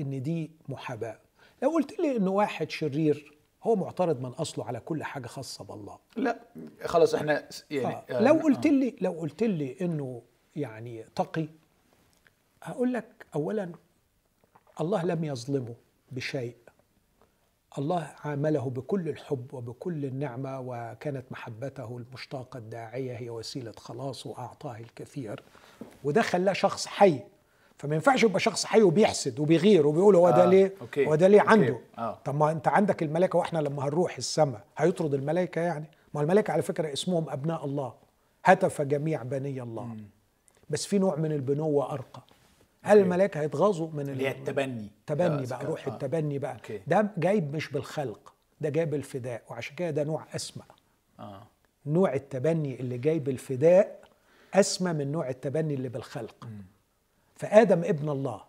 إن دي محاباة؟ لو قلت لي إنه واحد شرير هو معترض من أصله على كل حاجة خاصة بالله. لا خلاص إحنا يعني آه. لو قلت لي لو قلت لي إنه يعني تقي هقول لك اولا الله لم يظلمه بشيء. الله عامله بكل الحب وبكل النعمة وكانت محبته المشتاقة الداعية هي وسيلة خلاص وأعطاه الكثير. وده خلاه شخص حي. فما ينفعش يبقى شخص حي وبيحسد وبيغير وبيقول هو ده آه. ليه أوكي. هو ده ليه عنده آه. طب ما أنت عندك الملائكة وإحنا لما هنروح السماء هيطرد الملائكة يعني ما الملائكة على فكرة اسمهم أبناء الله هتف جميع بني الله م. بس في نوع من البنوة أرقى هل الملائكة هيتغاظوا من اللي هي التبني تبني بقى روح آه. التبني بقى أوكي. ده جايب مش بالخلق ده جايب الفداء وعشان كده ده نوع أسمى آه. نوع التبني اللي جاي بالفداء أسمى من نوع التبني اللي بالخلق م. فآدم ابن الله.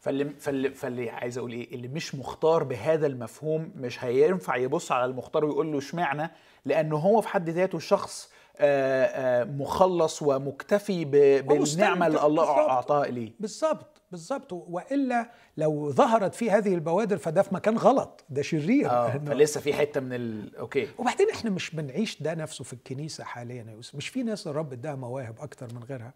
فاللي فاللي فاللي عايز أقول إيه؟ اللي مش مختار بهذا المفهوم مش هينفع يبص على المختار ويقول له اشمعنى؟ لأنه هو في حد ذاته شخص آه، آه، مخلص ومكتفي بالنعمة اللي الله اعطاها إليه. بالظبط بالظبط. وإلا لو ظهرت فيه هذه البوادر فده في مكان غلط ده شرير. آه فلسه في حتة من ال... أوكي. وبعدين إحنا مش بنعيش ده نفسه في الكنيسة حاليا يا يوسف. مش في ناس الرب اداها مواهب أكتر من غيرها؟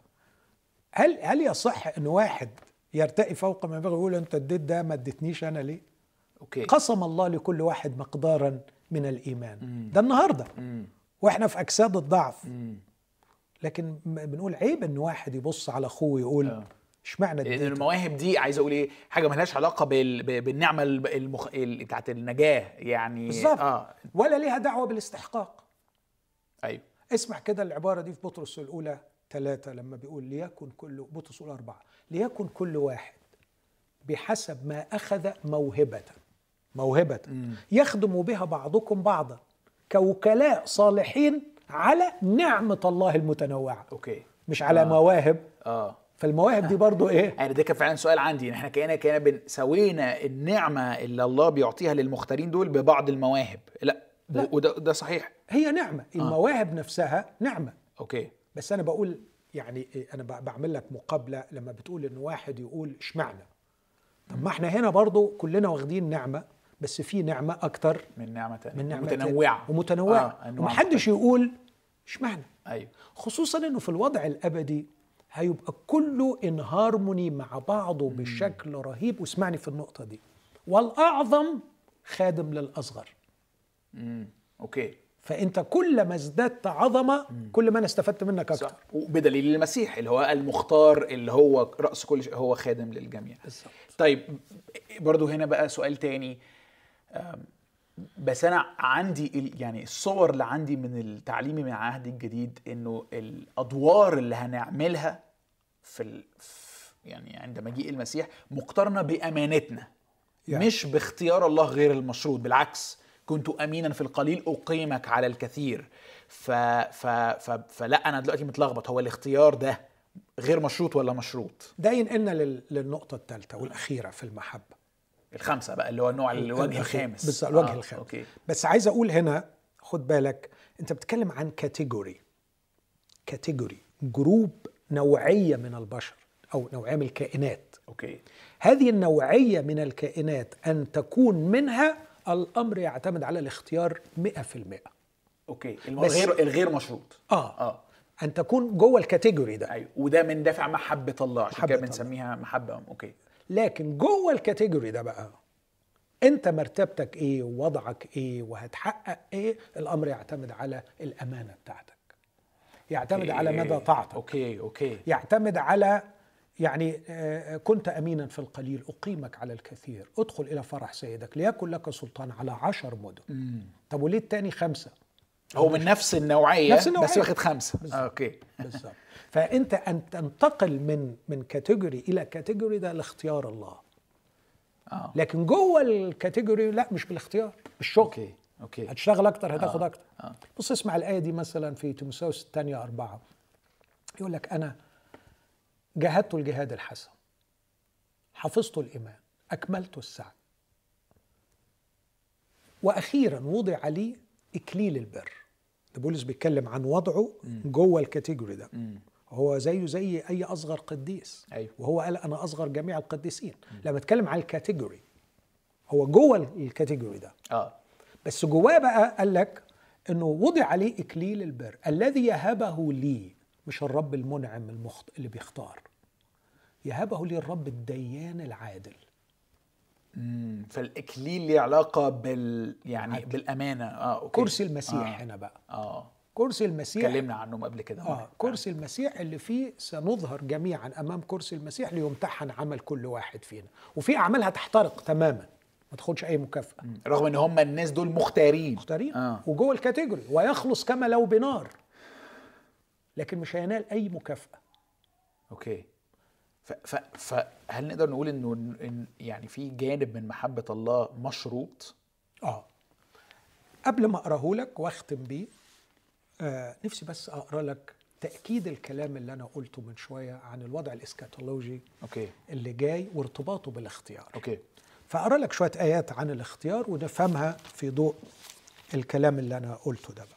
هل هل يصح إن واحد يرتقي فوق ما ينبغي يقول أنت اديت ده ما اديتنيش أنا ليه؟ أوكي. قسم الله لكل واحد مقدارا من الإيمان. مم. ده النهارده. مم. وإحنا في أجساد الضعف. لكن بنقول عيب إن واحد يبص على أخوه ويقول آه. اشمعنى لأن المواهب دي عايز أقول إيه؟ حاجة ملهاش علاقة بال... بالنعمة المخ... بتاعت النجاة. يعني بالظبط. آه. ولا ليها دعوة بالاستحقاق. أيوه. اسمع كده العبارة دي في بطرس الأولى. ثلاثة لما بيقول ليكن كل بطرس الاولى أربعة ليكن كل واحد بحسب ما أخذ موهبة موهبة يخدم بها بعضكم بعضا كوكلاء صالحين على نعمة الله المتنوعة. أوكي. مش على آه. مواهب. آه. فالمواهب دي برضو إيه؟ يعني ده كان فعلا سؤال عندي. إحنا كنا كنا سوينا النعمة اللي الله بيعطيها للمختارين دول ببعض المواهب. لا لا. وده ده صحيح. هي نعمة. المواهب نفسها نعمة. okay. بس أنا بقول يعني إيه، أنا بعمل لك مقابلة لما بتقول إن واحد يقول اشمعنى طب ما إحنا هنا برضو كلنا واخدين نعمة بس في نعمة أكتر من نعمة تانية من نعمة متنوعه. ومتنوعة. آه، ومحدش. يقول اشمعنى أيوه. خصوصا إنه في الوضع الأبدي هيبقى كله in harmony مع بعضه بشكل رهيب. واسمعني في النقطة دي. والأعظم خادم للأصغر. امم أوكي. فأنت كل ما ازددت عظمة كل ما أنا استفدت منك أكتر. صح. وبدليل المسيح اللي هو المختار اللي هو رأس كل شيء هو خادم للجميع. بالظبط. طيب برضو هنا بقى سؤال تاني. بس أنا عندي يعني الصور اللي عندي من التعليمي من العهد الجديد إنه الأدوار اللي هنعملها في, ال... في يعني عند مجيء المسيح مقترنة بأمانتنا يعني. مش باختيار الله غير المشروط. بالعكس كنت امينا في القليل أقيمك على الكثير. ف... ف... ف... فلا أنا دلوقتي متلخبط. هو الاختيار ده غير مشروط ولا مشروط؟ ده ينقلنا لل- للنقطة الثالثة والأخيرة في المحبة. الخمسة بقى اللي هو النوع الوجه. الخامس. بالظبط الوجه آه، الخامس. okay. بس عايز أقول هنا خد بالك أنت بتتكلم عن category category group نوعية من البشر أو نوعية من الكائنات. okay. هذه النوعية من الكائنات أن تكون منها الأمر يعتمد على الاختيار 100% okay الغير الغير مشروط. آه. آه. أن تكون جوه ال category ده. أيوه وده من دافع محبة الله عشان كده. بنسميها محبة okay. لكن جوه ال category ده بقى أنت مرتبتك إيه ووضعك إيه وهتحقق إيه الأمر يعتمد على الأمانة بتاعتك. يعتمد على okay. مدى طاعتك. أوكي أوكي. يعتمد على يعني آه، كنت امينا في القليل أقيمك على الكثير. ادخل إلى فرح سيدك ليكن لك سلطان على عشر مدن. طب وليه التاني خمسة؟ هو من نفس النوعية نفس النوعية. بس واخد خمسة. بالظبط. آه، okay. بالظبط. فأنت أن تنتقل من من category إلى category ده لاختيار الله. آه. لكن جوه ال category لا مش بالاختيار بالشغل. okay okay. هتشتغل أكتر هتاخد آه، أكتر. آه. بص اسمع الآية دي مثلا في تيموثاوس الثانية أربعة يقول لك أنا جاهدت الجهاد الحسن. حفظت الإيمان. أكملت السعي. وأخيرا وضع لي إكليل البر. ده بولس بيتكلم عن وضعه جوه ال category ده. هو زيه زي أي أصغر قديس. أيوه. وهو قال أنا أصغر جميع القديسين. لما اتكلم عن ال category هو جوه ال category ده. آه. بس جواه بقى قال لك إنه وضع عليه إكليل البر. الذي يهبه لي. مش الرب المنعم المخت... اللي بيختار. يهبه لي الرب الديان العادل. مم. فالإكليل ليه علاقة بال يعني عدل. بالأمانة. آه okay. كرسي المسيح آه. هنا بقى. آه. كرسي المسيح اتكلمنا عنهم قبل كده. آه كرسي المسيح اللي فيه سنظهر جميعا أمام كرسي المسيح ليمتحن عمل كل واحد فينا. وفي أعمال هتحترق تماما. ما تاخدش أي مكافأة. رغم إن هم الناس دول مختارين. مختارين. آه. وجوه ال category. ويخلص كما لو بنار. لكن مش هينال أي مكافأة. okay. فهل نقدر نقول إنه إن يعني في جانب من محبة الله مشروط؟ آه. قبل ما أقراه لك وأختم بيه آه نفسي بس أقرأ لك تأكيد الكلام اللي أنا قلته من شوية عن الوضع ال eschatology okay. اللي اللي جاي وارتباطه بالاختيار. okay. فأقرأ لك شوية آيات عن الاختيار ونفهمها في ضوء الكلام اللي أنا قلته ده بقى.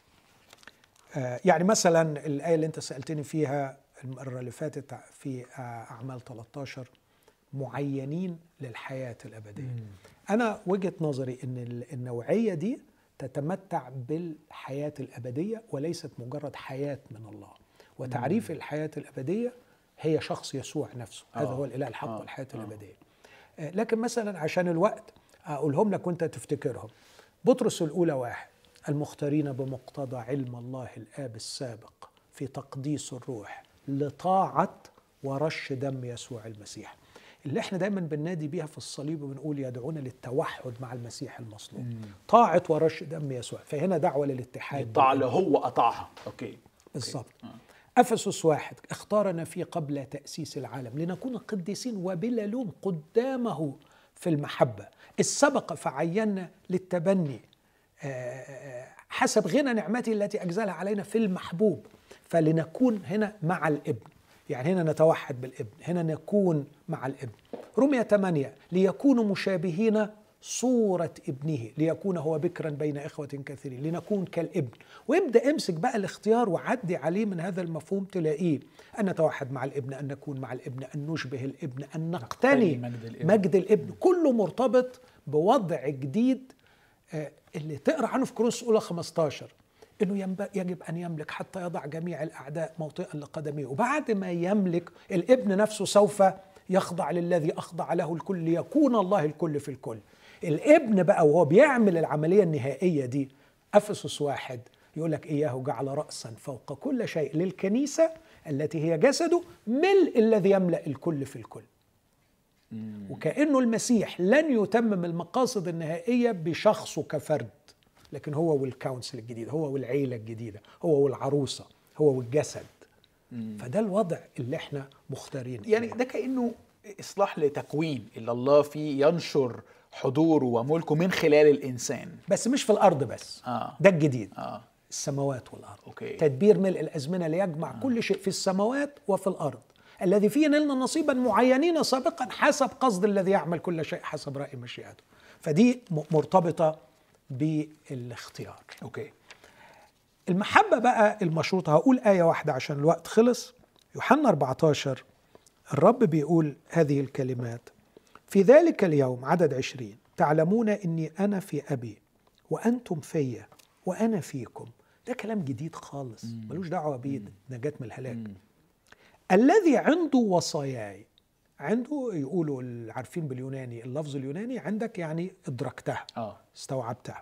آه يعني مثلا الآية اللي أنت سألتني فيها المرة اللي فاتت في آه أعمال 13 معينين للحياة الأبدية. أنا وجهة نظري إن ال- النوعية دي تتمتع بالحياة الأبدية وليست مجرد حياة من الله. وتعريف الحياة الأبدية هي شخص يسوع نفسه، هذا آه. هو الإله الحق آه. والحياة آه. الأبدية. آه، لكن مثلا عشان الوقت أقولهم لك وأنت تفتكرهم بطرس الأولى واحد المختارين بمقتضى علم الله الآب السابق في تقديس الروح لطاعة ورش دم يسوع المسيح. اللي إحنا دايما بننادي بيها في الصليب وبنقول يدعونا للتوحد مع المسيح المصلوب. طاعة ورش دم يسوع. فهنا دعوة للاتحاد. الطاعه اللي هو قطعها أوكي. بالضبط. أفسس واحد. اختارنا فيه قبل تأسيس العالم. لنكون قديسين وبلا لوم قدامه في المحبة. السبق فعينا للتبني آه، حسب غنى نعمته التي أجزلها علينا في المحبوب فلنكون هنا مع الإبن. يعني هنا نتوحد بالإبن هنا نكون مع الإبن. رمية 8 ليكونوا مشابهين صورة ابنه ليكون هو بكرا بين إخوة كثيرين لنكون كالإبن. ويبدأ امسك بقى الاختيار وعدي عليه من هذا المفهوم تلاقيه أن نتوحد مع الإبن أن نكون مع الإبن أن نشبه الإبن أن نقتني مجد الإبن. مجد الإبن. كله مرتبط بوضع جديد اللي تقرأ عنه في كورنثوس الأولى 15 إنه يجب أن يملك حتى يضع جميع الأعداء موطئا لقدميه. وبعد ما يملك الابن نفسه سوف يخضع للذي أخضع له الكل ليكون الله الكل في الكل. الابن بقى وهو بيعمل العملية النهائية دي أفسس واحد يقول لك إياه جعل راسا فوق كل شيء للكنيسة التي هي جسده ملء الذي يملأ الكل في الكل. وكأنه المسيح لن يتمم المقاصد النهائية بشخصه كفرد لكن هو والكونسل الجديد هو والعيلة الجديدة هو والعروسة هو والجسد. فده الوضع اللي إحنا مختارين يعني ده كأنه إصلاح لتكوين اللي الله فيه ينشر حضوره وملكه من خلال الإنسان. بس مش في الأرض بس آه. ده الجديد. آه. السماوات والأرض. okay. تدبير ملء الأزمنة ليجمع آه. كل شيء في السماوات وفي الأرض. الذي فيه نلنا نصيبا معينين سابقا حسب قصد الذي يعمل كل شيء حسب رأي مشيئته. فدي مرتبطة بالاختيار. okay. المحبة بقى المشروطة هقول آية واحدة عشان الوقت خلص. يوحنا 14 الرب بيقول هذه الكلمات في ذلك اليوم عدد عشرين تعلمون أني أنا في أبي وأنتم فيا وأنا فيكم. ده كلام جديد خالص. ملوش دعوة بيه نجاة من الهلاك. الذي عنده وصاياي عنده يقولوا العارفين باليوناني اللفظ اليوناني عندك يعني إدركتها آه. استوعبتها.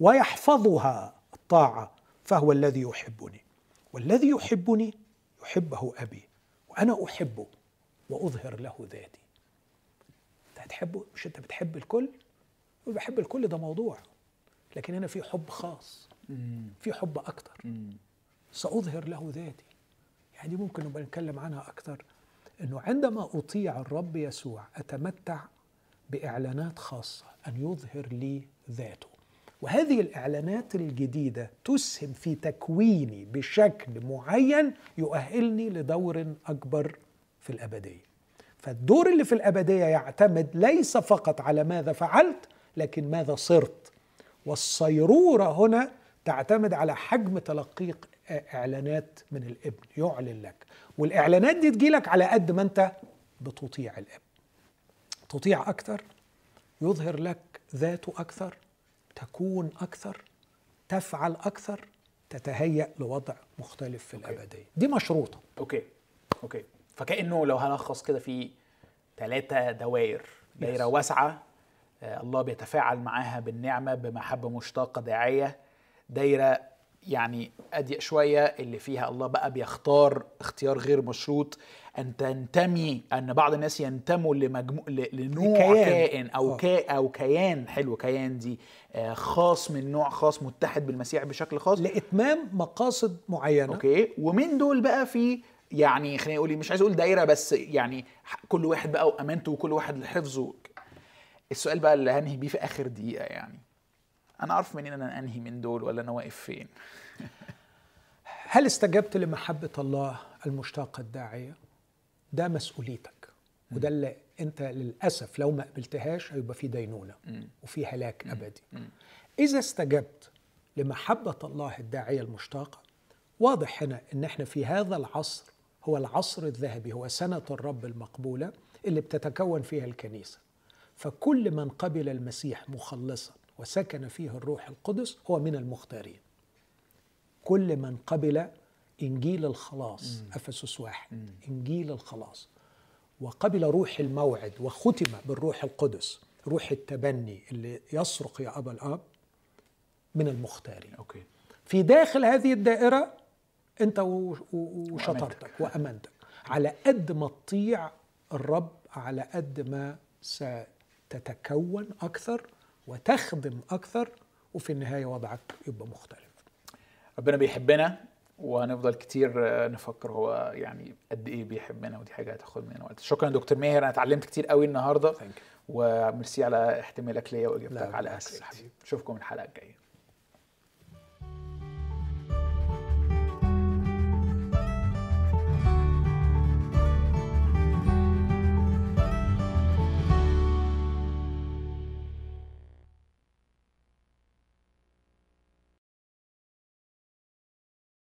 ويحفظها الطاعة فهو الذي يحبني. والذي يحبني يحبه أبي وأنا أحبه وأظهر له ذاتي. أنت هتحبه؟ مش أنت بتحب الكل؟ بحب الكل ده موضوع. لكن هنا في حب خاص في حب أكتر. سأظهر له ذاتي. دي ممكن نبقى نتكلم عنها أكتر أنه عندما أطيع الرب يسوع أتمتع بإعلانات خاصة أن يظهر لي ذاته. وهذه الإعلانات الجديدة تسهم في تكويني بشكل معين يؤهلني لدور أكبر في الأبدية. فالدور اللي في الأبدية يعتمد ليس فقط على ماذا فعلت لكن ماذا صرت. والصيرورة هنا تعتمد على حجم تلقيك إعلانات من الابن يعلن لك. والإعلانات دي تجيلك على قد ما أنت بتطيع الابن. تطيع أكثر يظهر لك ذاته أكثر تكون أكثر تفعل أكثر تتهيأ لوضع مختلف في الأبدية. دي مشروطة. okay. okay. فكأنه لو هلخص كده في ثلاثة دوائر دايرة واسعة آه، الله بيتفاعل معاها بالنعمة بمحبة مشتاقة داعية دايرة يعني أضيق شوية اللي فيها الله بقى بيختار اختيار غير مشروط أن تنتمي أن بعض الناس ينتموا لمجموع ل- لنوع لكيان. كائن أو آه. كا أو كيان. حلو كيان دي آه، خاص من نوع خاص متحد بالمسيح بشكل خاص. لإتمام مقاصد معينة. أوكي. ومن دول بقى في يعني خليني أقول مش عايز أقول دايرة بس يعني كل واحد بقى وأمانته وكل واحد لحفظه. السؤال بقى اللي هنهي بيه في آخر دقيقة يعني. أنا عارف منين أنا أنهي من دول ولا أنا واقف فين. هل استجبت لمحبة الله المشتاقة الداعية؟ ده مسؤوليتك. وده اللي أنت للأسف لو ما قبلتهاش هيبقى في دينونة وفي هلاك أبدي. إذا استجبت لمحبة الله الداعية المشتاقة واضح هنا إن إحنا في هذا العصر هو العصر الذهبي هو سنة الرب المقبولة اللي بتتكون فيها الكنيسة. فكل من قبل المسيح مخلصا وسكن فيه الروح القدس هو من المختارين. كل من قبل إنجيل الخلاص أفسس واحد إنجيل الخلاص. وقبل روح الموعد وختم بالروح القدس روح التبني اللي يصرخ يا ابا الأب من المختارين. أوكي. في داخل هذه الدائرة أنت و- و- وشطارتك وأمانتك. على قد ما تطيع الرب على قد ما ستتكون أكثر وتخدم أكثر وفي النهاية وضعك يبقى مختلف. ربنا بيحبنا وهنفضل كتير آه، نفكر هو يعني قد إيه بيحبنا ودي حاجة هتاخد مننا وقت. شكرا دكتور ماهر أنا اتعلمت كتير قوي النهارده. وميرسي على احتمالك ليا وإجابتك على أسئلتي. حبيبي. أشوفكم الحلقة الجاية.